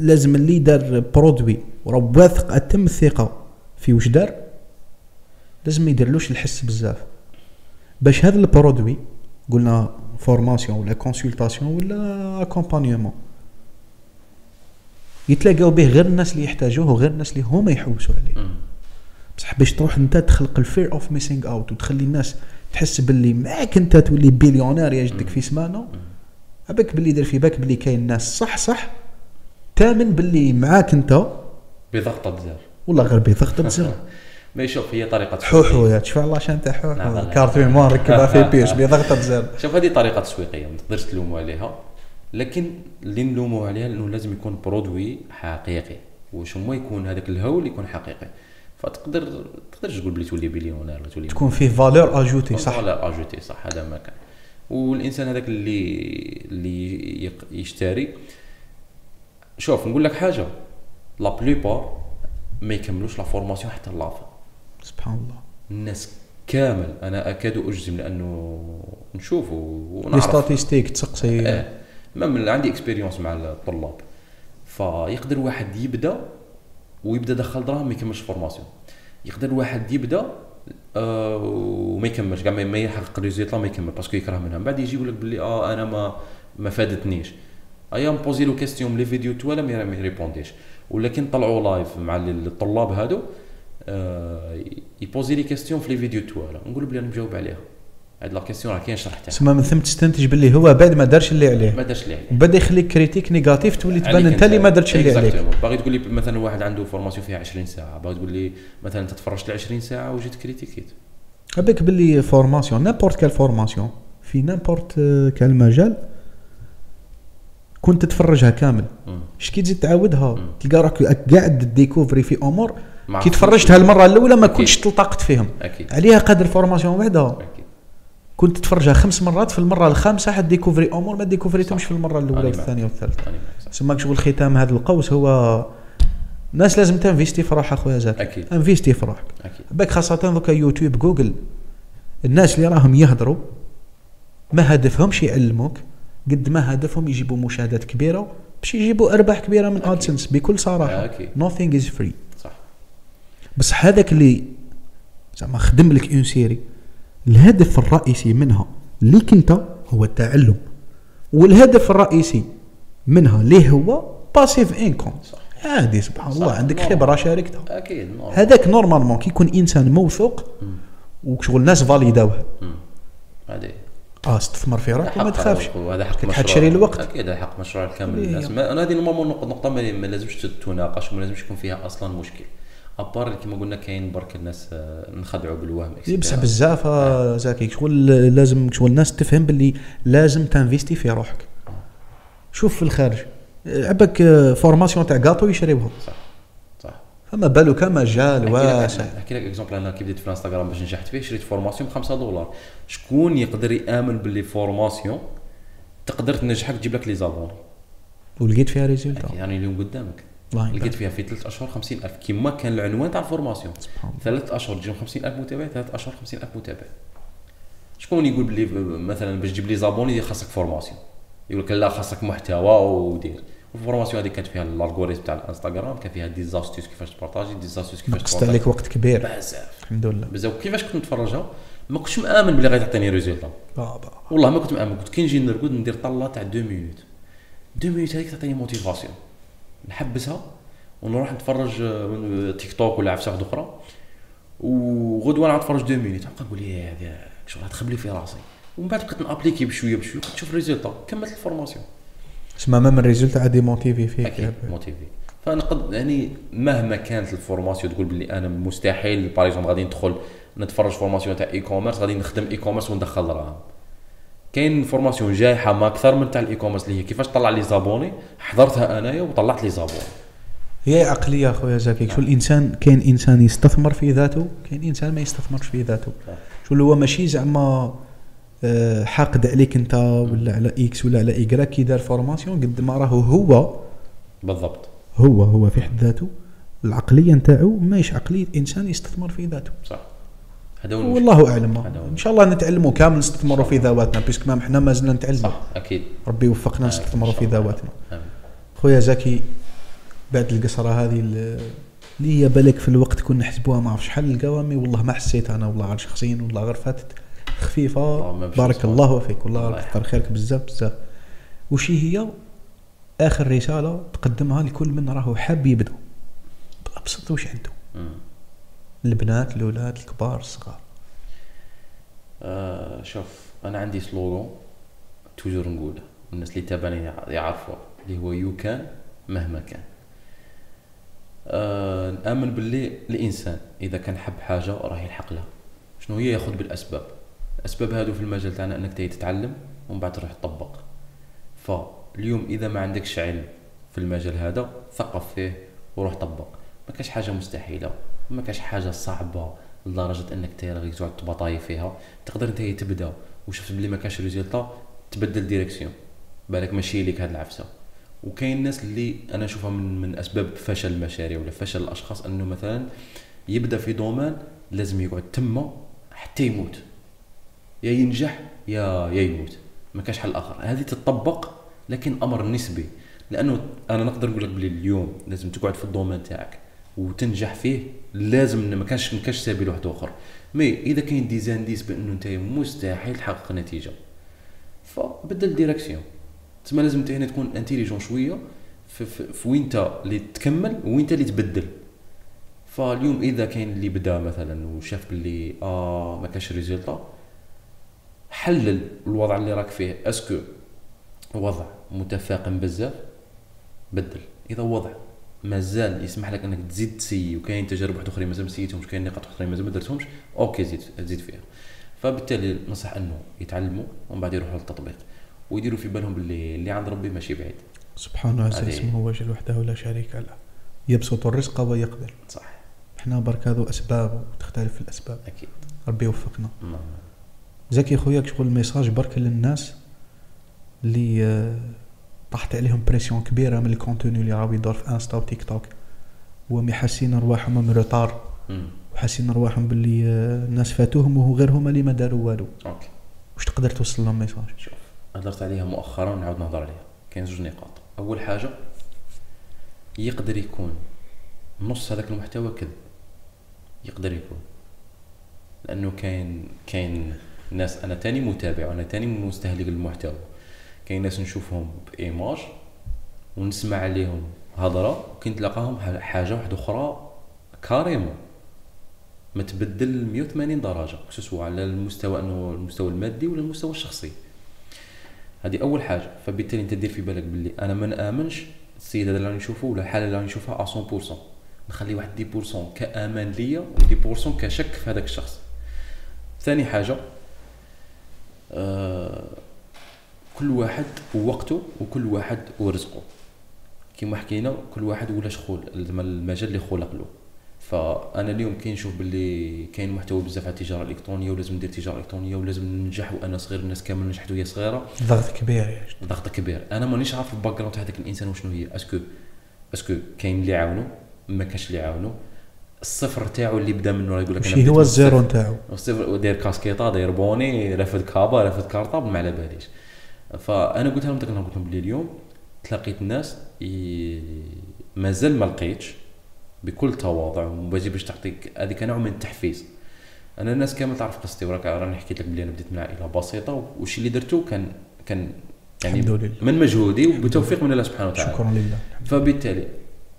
لازم اللي دار produit وراه واثق أتم الثقة في وش دار؟ لازم ما يديرلوش الحس بزاف. باش هذا ال produit قلنا formation ولا consultation ولا accompagnement يتلاقاو به غير الناس اللي يحتاجوه وغير الناس اللي هما يحوسوا عليه. بصح باش تروح انت تخلق ال fear of missing out وتخلي الناس تحس باللي معاك انت تولي بليونير يا جدك في سمانه أبك باللي يدير في بالك باللي كاين ناس صح صح. تامن باللي معاك أنت. بضغطة زر والله غير بضغطة زر ما شوف هي طريقة حوحو يا تشفى الله شان تاع لا، لا، حوحو لا. carte mémoire ركبها في بيش بضغطة زر شوف هذه طريقة تسويقية ما تقدرش تلوموا عليها. لكن اللي نلوموا عليها لأنه لازم يكون produit حقيقي. واش هما يكون هذاك الهول يكون حقيقي. فتقدر تقدرش تقول بلي تولي بليونير ولا تولي تكون فيه valeur ajoutée صح. لا ajoutée صح. هذا ما كان. والإنسان هذاك اللي اللي يشتري. شوف نقول لك حاجة. la plupart ما يكملوش la formation حتى لافا سبحان الله. الناس كامل. أنا أكاد أجزم لأنه نشوف و- لي ونعرف ستاتيستيك تسقسي. آه. ميم عندي اكسبيريونس مع الطلاب. فيقدر واحد يبدأ ويبدأ دخل دراهم ما يكملش فورماسيون يقدر واحد يبدأ آه وما يكملش. كاع ما- يحقق ريزولتا ما يكمل باسكو يكره منها. من بعد يجي يقول لك باللي آه أنا ما ما فادتنيش. ايا مبوزي له كيستيون لي فيديو توالا ما يريبونديش. ولكن طلعوا لايف مع ال- الطلاب هادو آه ي poser لي question في les vidéos توالا نقول بلي أنا مجاوب عليها. هاد la question راه كاين شرحتها تسمى من ثم تستنتج باللي هو بعد ما دارش اللي عليه. ما دارش لي عليه. بدا يخليك critique négative تولي تبان أنت. اللي ما درتش اللي عليك. باغي تقول لي مثلا واحد عنده formation فيها 20 ساعة. باغي تقول لي مثلا أنت تفرجت لي 20 ساعة وجيت critiqué يت هبك باللي formation n'importe quelle formation في n'importe quel مجال كنت تتفرجها كامل. اش كي تزيد تعاودها. تلقى راك قاعد découvrir في أمور كي تفرجتها المرة الأولى ما أكيد. كنتش تلتقط فيهم. أكيد. عليها قدر formation وحدها. كنت تتفرجها خمس مرات في المرة الخامسة حد découvrir أمور ما découvri تهمش. في المرة الأولى. والثانيه والثالثة. سماك شغل ختام هذا القوس هو الناس لازم ت investi في روحها خويا زكي أكيد. investi في روحك. أكيد. باك خاصة دوكا يوتيوب جوجل. الناس اللي راهم يهضروا ما هدفهمش يعلموك قد ما هدفهم يجيبوا مشاهدات كبيرة باش يجيبوا أرباح كبيرة من. AdSense بكل صراحة. أكيد. Nothing is free. صح. بس هذاك اللي زعما خدم لك une série الهدف الرئيسي منها ليك انت هو التعلم والهدف الرئيسي منها ليه هو passive income عادي سبحان الله. عندك. خبرة شاركتها أكيد. هذاك normalement كي يكون إنسان موثوق. وشغل الناس valid اوه. هذه آه استثمر في راك وما تخافش وهذا حق مشروع حتشري الوقت. أكيد هذا حق مشروع كامل إيه. الناس ما- أنا هذه normalement نقطة ما لازمش تناقش وما لازمش يكون فيها أصلا مشكل à part كما قلنا كاين برك الناس آه، نخدعوا بالوهم إيه، بصح. بزاف آه، زكي شغل لازم شغل الناس تفهم باللي لازم ت investi في روحك. شوف في الخارج. آه، عباك آه، formation تاع كاطو يشريوها. صح. صح. فما بالو مجال نحكي واسع لك نحكي لك exemple أنا كي بديت في الانستغرام باش نجحت فيه شريت formation ب 5 دولار. شكون يقدر يآمن باللي formation تقدر تنجحك تجيب لك les abonnés ولقيت فيها résultat. يعني اليوم قدامك. لقيت فيها في ثلاث أشهر 50000 كيما كان العنوان تاع ال formation. ثلاث أشهر تجيهم 50000 متابع ثلاث أشهر 50000 متابع. شكون يقول بلي مثلا باش تجيب les abonnés خاصك formation. يقول لك لا خاصك محتوى ودير. ال formation هذيك كانت فيها ال algorithme تاع الإنستغرام كان فيها des astuces كيفاش ت partager des astuces كيفاش نقصت عليك وقت كبير. بزاف. الحمد لله. بزاف. كيفاش كنت نتفرجها؟ ما كنتش مآمن بلي غتعطيني résultat بابا والله ما كنت مآمن. كنت كي نجي نرقد ندير طلة تاع deux minutes deux minutes هذيك تعطيني motivation نحبسها ونروح نتفرج آه، تيك توك ولا عفسه واحدة أخرى. وغدوة نعاود نتفرج deux minutes نبقى نقول يا هذا شغل تخبل لي في راسي. ومن بعد بقيت نappliquي بشوية بشوية كنت نشوف ال résultat كملت ال formation. اسمع ما من résultat عادي motiver فيك. أكيد motiver فنقد يعني مهما كانت ال formation تقول باللي أنا مستحيل par exemple غادي ندخل نتفرج formation تاع e-commerce غادي نخدم e-commerce وندخل دراهم كاين formation جايحة ما أكثر من تاع ال e-commerce اللي هي كيفاش طلع les abonnés حضرتها أنايا وطلعت les abonnés. هي عقلية أخويا زكي شو الإنسان كاين إنسان يستثمر في ذاته كاين إنسان ما يستثمرش في ذاته. شو اللي هو ماشي زعما آه، حاقد عليك أنت ولا على X ولا على Y كي دار formation قد ما راهو هو. بالضبط. هو هو في حد ذاته. العقلية نتاعو ماهيش عقلية إنسان يستثمر في ذاته. صح. هذا هو. والله أعلم. إن شاء الله نتعلموا كامل نستثمروا في ذواتنا بيسك ما إحنا مازلنا نتعلموا صح أكيد. ربي يوفقنا آه، نستثمروا في. ذواتنا. خويا زكي بعد القصرة هذه ال- اللي هي بالك في الوقت كنا نحسبوها ما عرف شحال القوامي. والله ما حسيت أنا والله غير شخصيا والله غير فاتت. خفيفة. بارك. الله فيك. والله الله كثر خيرك بزاف بزاف وش هي؟ آخر رسالة تقدمها لكل من راهو حاب يبدا بابسط وش عنده. البنات الأولاد الكبار الصغار. آه شوف أنا عندي سلوغون توجور نقوله. والناس اللي تابعني يعرفوا اللي هو يو كان مهما كان. آه نأمن باللي الإنسان إذا كان حب حاجة راه يلحق لها. شنو هي؟ ياخذ بالأسباب. الأسباب هادو في المجال تاعنا إنك تتعلم ومن بعد تروح تطبق. فاليوم إذا ما عندكش علم في المجال هذا ثقف فيه وروح طبق. ما كاش حاجة مستحيلة. ما كاش حاجة صعبة لدرجة إنك تيرغي تقعد تبطاي فيها. تقدر أنت تبدأ وشفت بلي ما كاش résultat تبدل direction. بالك ماشي ليك هاد العفسة. وكاين الناس اللي أنا أشوفها من من أسباب فشل المشاريع ولا فشل الأشخاص أنه مثلا يبدأ في domaine لازم يقعد تما حتى يموت. يا ينجح يا يا يموت. ما كاش حل آخر. هذه تطبق لكن أمر نسبي. لأنه أنا نقدر نقول لك بلي اليوم لازم تقعد في ال domaine تاعك وتنجح فيه لازم ما كانش ما كانش سبيل واحد آخر. mais إذا كاين des indices بأنه أنت مستحيل تحقق نتيجة. فبدل direction تسمى لازم أنت هنا تكون intelligent شوية في, وين أنت اللي تكمل وين أنت اللي تبدل. فاليوم إذا كاين اللي بدا مثلا وشاف باللي آه ما كاش résultat حلل الوضع اللي راك فيه. est-ce que وضع متفاقم بزاف؟ بدل. إذا وضع مازال يسمح لك انك تزيد تessayer وكاين تجارب واحد اخرين مازال ما essayيتهمش كاين نقاط اخرين مازال ما درتهمش OK زيد زيد فيها. فبالتالي ننصح انه يتعلموا ومن بعد يروحوا للتطبيق ويديروا في بالهم باللي اللي عند ربي ماشي بعيد. سبحانه عز اسمه وجل وحده لا شريك له. يبسط الرزق ويقدر صح. إحنا برك هذو أسباب وتختلف الأسباب. أكيد. ربي يوفقنا. نعم. زكي خويا شغل message برك للناس اللي آه، طاحت عليهم pression كبيرة من ال contenu اللي راهو يدور في انستا وتيك توك وهم حاسين رواحهم en retard. وحاسين رواحهم باللي آه، الناس فاتوهم وهو غير هما اللي ما داروا والو. OK. واش تقدر توصل لهم message شوف هضرت عليها مؤخرا ونعاود نهضر عليها. كاين زوج نقاط. أول حاجة يقدر يكون نص هذاك المحتوى كذب. يقدر يكون. لأنه كاين كاين ناس أنا تاني متابع وأنا تاني مستهلك للمحتوى كاين ناس نشوفهم ب image ونسمع عليهم هضرة وكي تلقاهم حاجة واحدة أخرى carrément متبدل 180 درجة سواء على المستوى إنه المستوى المادي ولا المستوى الشخصي. هذه أول حاجة. فبالتالي أنت دير في بالك باللي أنا ما نآمنش السيد هذا اللي راني نشوفه ولا الحالة اللي راني نشوفها 100% نخلي واحد 10% كامان ليا و 10% كشك في هذاك الشخص. ثاني حاجة آه كل واحد ووقته وكل واحد ورزقه. كيما حكينا كل واحد ولا شغل المجال اللي خلق له. فأنا اليوم كي نشوف باللي كاين محتوى بزاف على التجارة الإلكترونية ولازم ندير تجارة إلكترونية ولازم ننجح وأنا صغير الناس كامل نجحت وهي صغيرة. ضغط كبير ضغط كبير. أنا مانيش عارف ال background تاع هذاك الإنسان وشنو هي. est-ce que est-ce que كاين اللي يعاونو؟ ما كاش اللي يعاونو. الصفر تاعو اللي بدا منه يقول لك أنا هو ال zéro نتاعو. الصفر داير كاسكيطة داير bonnet رافد cabas رافد cartable ما على باليش. فأنا قلت لهم قلت لهم بلي اليوم تلاقيت الناس مازال ما لقيتش بكل تواضع وباجي باش تعطيك هذيك نوع من التحفيز. أنا الناس كامل تعرف قصتي وراك راني حكيت لك بلي أنا بديت من عائلة بسيطة والشيء اللي درته كان كان يعني الحمد لله. من مجهودي وبتوفيق من الله سبحانه وتعالى. شكرا لله. فبالتالي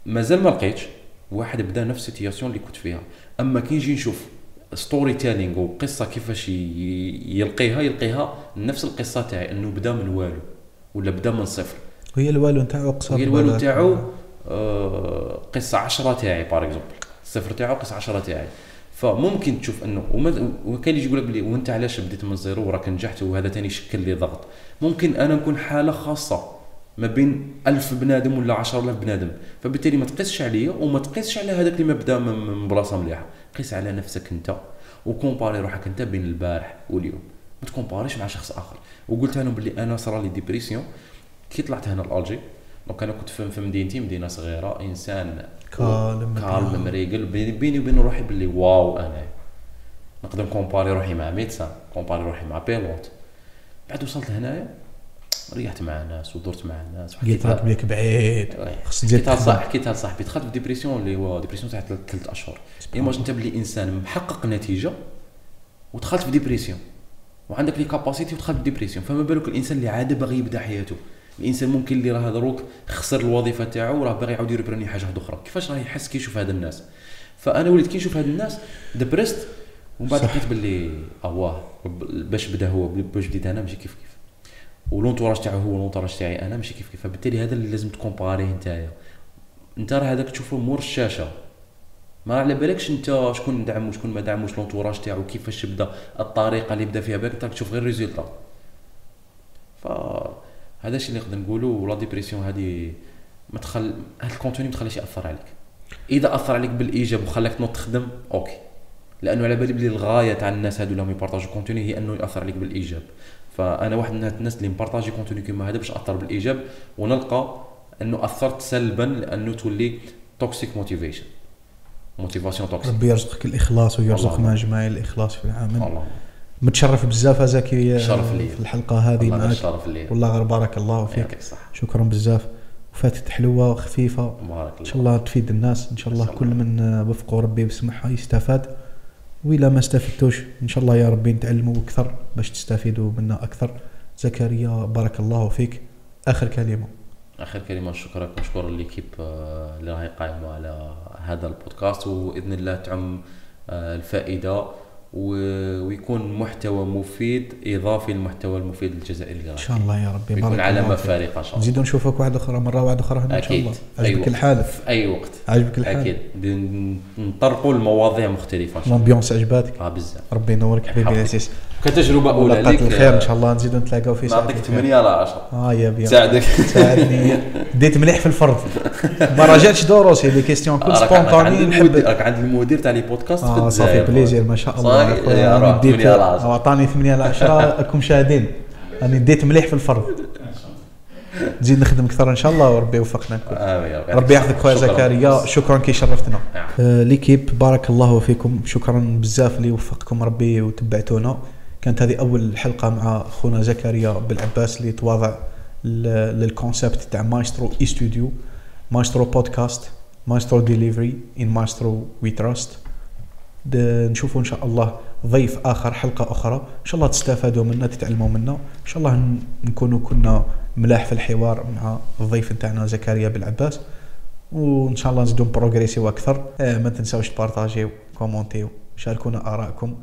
مازال ما لقيتش واحد بدا نفس ال situation اللي كنت فيها. أما كي نجي نشوف storytelling وقصه كيفاش يلقيها يلقيها نفس القصة تاعي إنه بدا من والو ولا بدا من صفر. وهي الوالو نتاعو قصة هي الوالو تاعو آه، قصة 10 تاعي par exemple الصفر تاعو قصة 10 تاعي. فممكن تشوف إنه وكان يجي يقول لك بلي وأنت علاش بديت من ال zéro وراك نجحت وهذا ثاني شكل لي ضغط. ممكن أنا نكون حالة خاصة ما بين ألف بنادم ولا 10000 بنادم. فبالتالي ما تقيسش عليا وما تقيسش على هذاك اللي ما بدا من بلاصة مليحة. قيس على نفسك انت و comparer روحك انت بين البارح واليوم. ما تcomparerش مع شخص آخر. وقلت لهم بلي أنا صرا لي dépression كي طلعت هنا لالجي donc أنا كنت في مدينتي مدينة صغيرة إنسان calme calme مريقل بيني وبين روحي باللي waw أنا. نقدر نcomparer روحي مع médecin comparer روحي مع pilote. بعد وصلت هنايا ريحت مع الناس ودرت مع الناس وحكيت لك بليك بعيد. خص حكيتها صح حكيتها لصاحبي دخلت في dépression اللي هو dépression تاع ثلاث أشهر. ايماج انت بلي إنسان محقق نتيجة ودخلت في dépression وعندك les capacités ودخلت في dépression فما بالك الإنسان اللي عاد باغي يبدأ حياته. الإنسان ممكن اللي راه دروك خسر الوظيفة تاعو وراه باغي يعاود يreprendre حاجة واحدة أخرى. كيفاش راه يحس كي يشوف هاد الناس؟ فأنا وليت كي نشوف هاد الناس dépressيت ومن بعد لقيت باللي اواه باش بدا هو باش بديت أنا ماشي كيف كيف و l'entourage تاعو هو l'entourage تاعي أنا ماشي كيف كيف. فبالتالي هذا اللي لازم تcomparerيه نتايا. أنت راه هذاك تشوفه مور الشاشة. ما على بالكش أنت شكون دعم وشكون ما دعموش l'entourage تاعو كيفاش بدا الطريقة اللي بدا فيها. بالك تشوف غير résultat ف هذا الشيء اللي نقدر نقوله ولا dépression هذه ما تخل هذا ال contenu ما تخليش يأثر عليك. إذا أثر عليك بالإيجاب وخلاك تنوض تخدم okay. لأنه على بالي بلي الغاية تاع الناس هذو اللي هم يبارطاجوا contenu هي أنه يأثر عليك بالإيجاب. فأنا واحد من الناس اللي مبارطاجي contenu كيما هذا باش أثر بالإيجاب ونلقى أنه أثرت سلبا لأنه تولي toxic motivation motivation toxique ربي يرزقك الإخلاص ويرزق. مع جماعي الإخلاص في العمل. الله متشرف بزاف زكي شرف لي. في الحلقة هذه الله معك. الشرف اللي والله غير بارك الله فيك. شكرا بزاف. وفاتت حلوة وخفيفة. بارك إن شاء الله الله تفيد الناس. إن شاء الله كل الله. من وفقه ربي بيسمعها يستفاد. وإلا ما استفدتوش إن شاء الله يا ربي نتعلموا أكثر باش تستفيدوا منا أكثر. زكريا بارك الله فيك. آخر كلمة. آخر كلمة نشكرك ونشكر l'équipe آه، اللي راهي قائمه على هذا البودكاست. وباذن الله تعم آه، الفائدة. ويكون محتوى مفيد إضافي للمحتوى المفيد للجزائر إن شاء الله يا ربي. بارك علامه فارقه إن شاء الله. نزيدو نشوفك واحدة أخرى مرة واحدة أخرى هنا إن شاء الله. عجبك. الحال في أي وقت. عجبك الحال أكيد. نطرقوا لمواضيع مختلفة إن شاء الله. l'ambiance عجباتك آه بزاف. ربي ينورك حبيبي حبيبي. العزيز. كتجربة أولى ليك. الخير إن شاء الله نزيدو نتلاقاو في ساعة نعطيك الخير. 8 على 10 آه يا بيان تساعدك ساعدني. ديت مليح في الفرض ما راجعتش دروسي لي كيستيون كل سبونطاني نحب المدير راك عند المدير تاع لي بودكاست آه صافي. بليزير ما شاء الله. صافي، ديت 8 على 10. آه، عطاني 8 على 10 راكم شاهدين. راني ديت مليح في الفرض نزيد نخدم أكثر إن شاء الله وربي يوفقنا الكل. رب. ربي يحفظك خويا. زكريا. شكرا كي شرفتنا. نعم. آه، ليكيب بارك الله فيكم. شكرا بزاف اللي وفقكم ربي وتبعتونا. كانت هذه أول حلقة مع خونا زكريا بالعباس اللي تواضع لل concept تاع مايسترو اي ستوديو مايسترو بودكاست مايسترو ديليفري in مايسترو we trust نشوفوا إن شاء الله ضيف آخر حلقة أخرى. إن شاء الله تستفادوا منا تتعلموا منا. إن شاء الله نكونوا كنا ملاح في الحوار مع الضيف نتاعنا زكريا بالعباس. وإن شاء الله نزيدوا بروغريسيو أكثر. آه ما تنساوش تبارطاجيو كومونتيو شاركونا آرائكم.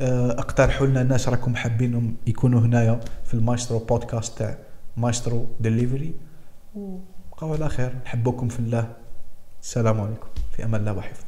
اقترحوا لنا الناس راكم حابينهم يكونوا هنايا في المايسترو بودكاست تاع مايسترو ديليفري. وبقاو على خير نحبكم في الله. السلام عليكم. في أمان الله وحفظه.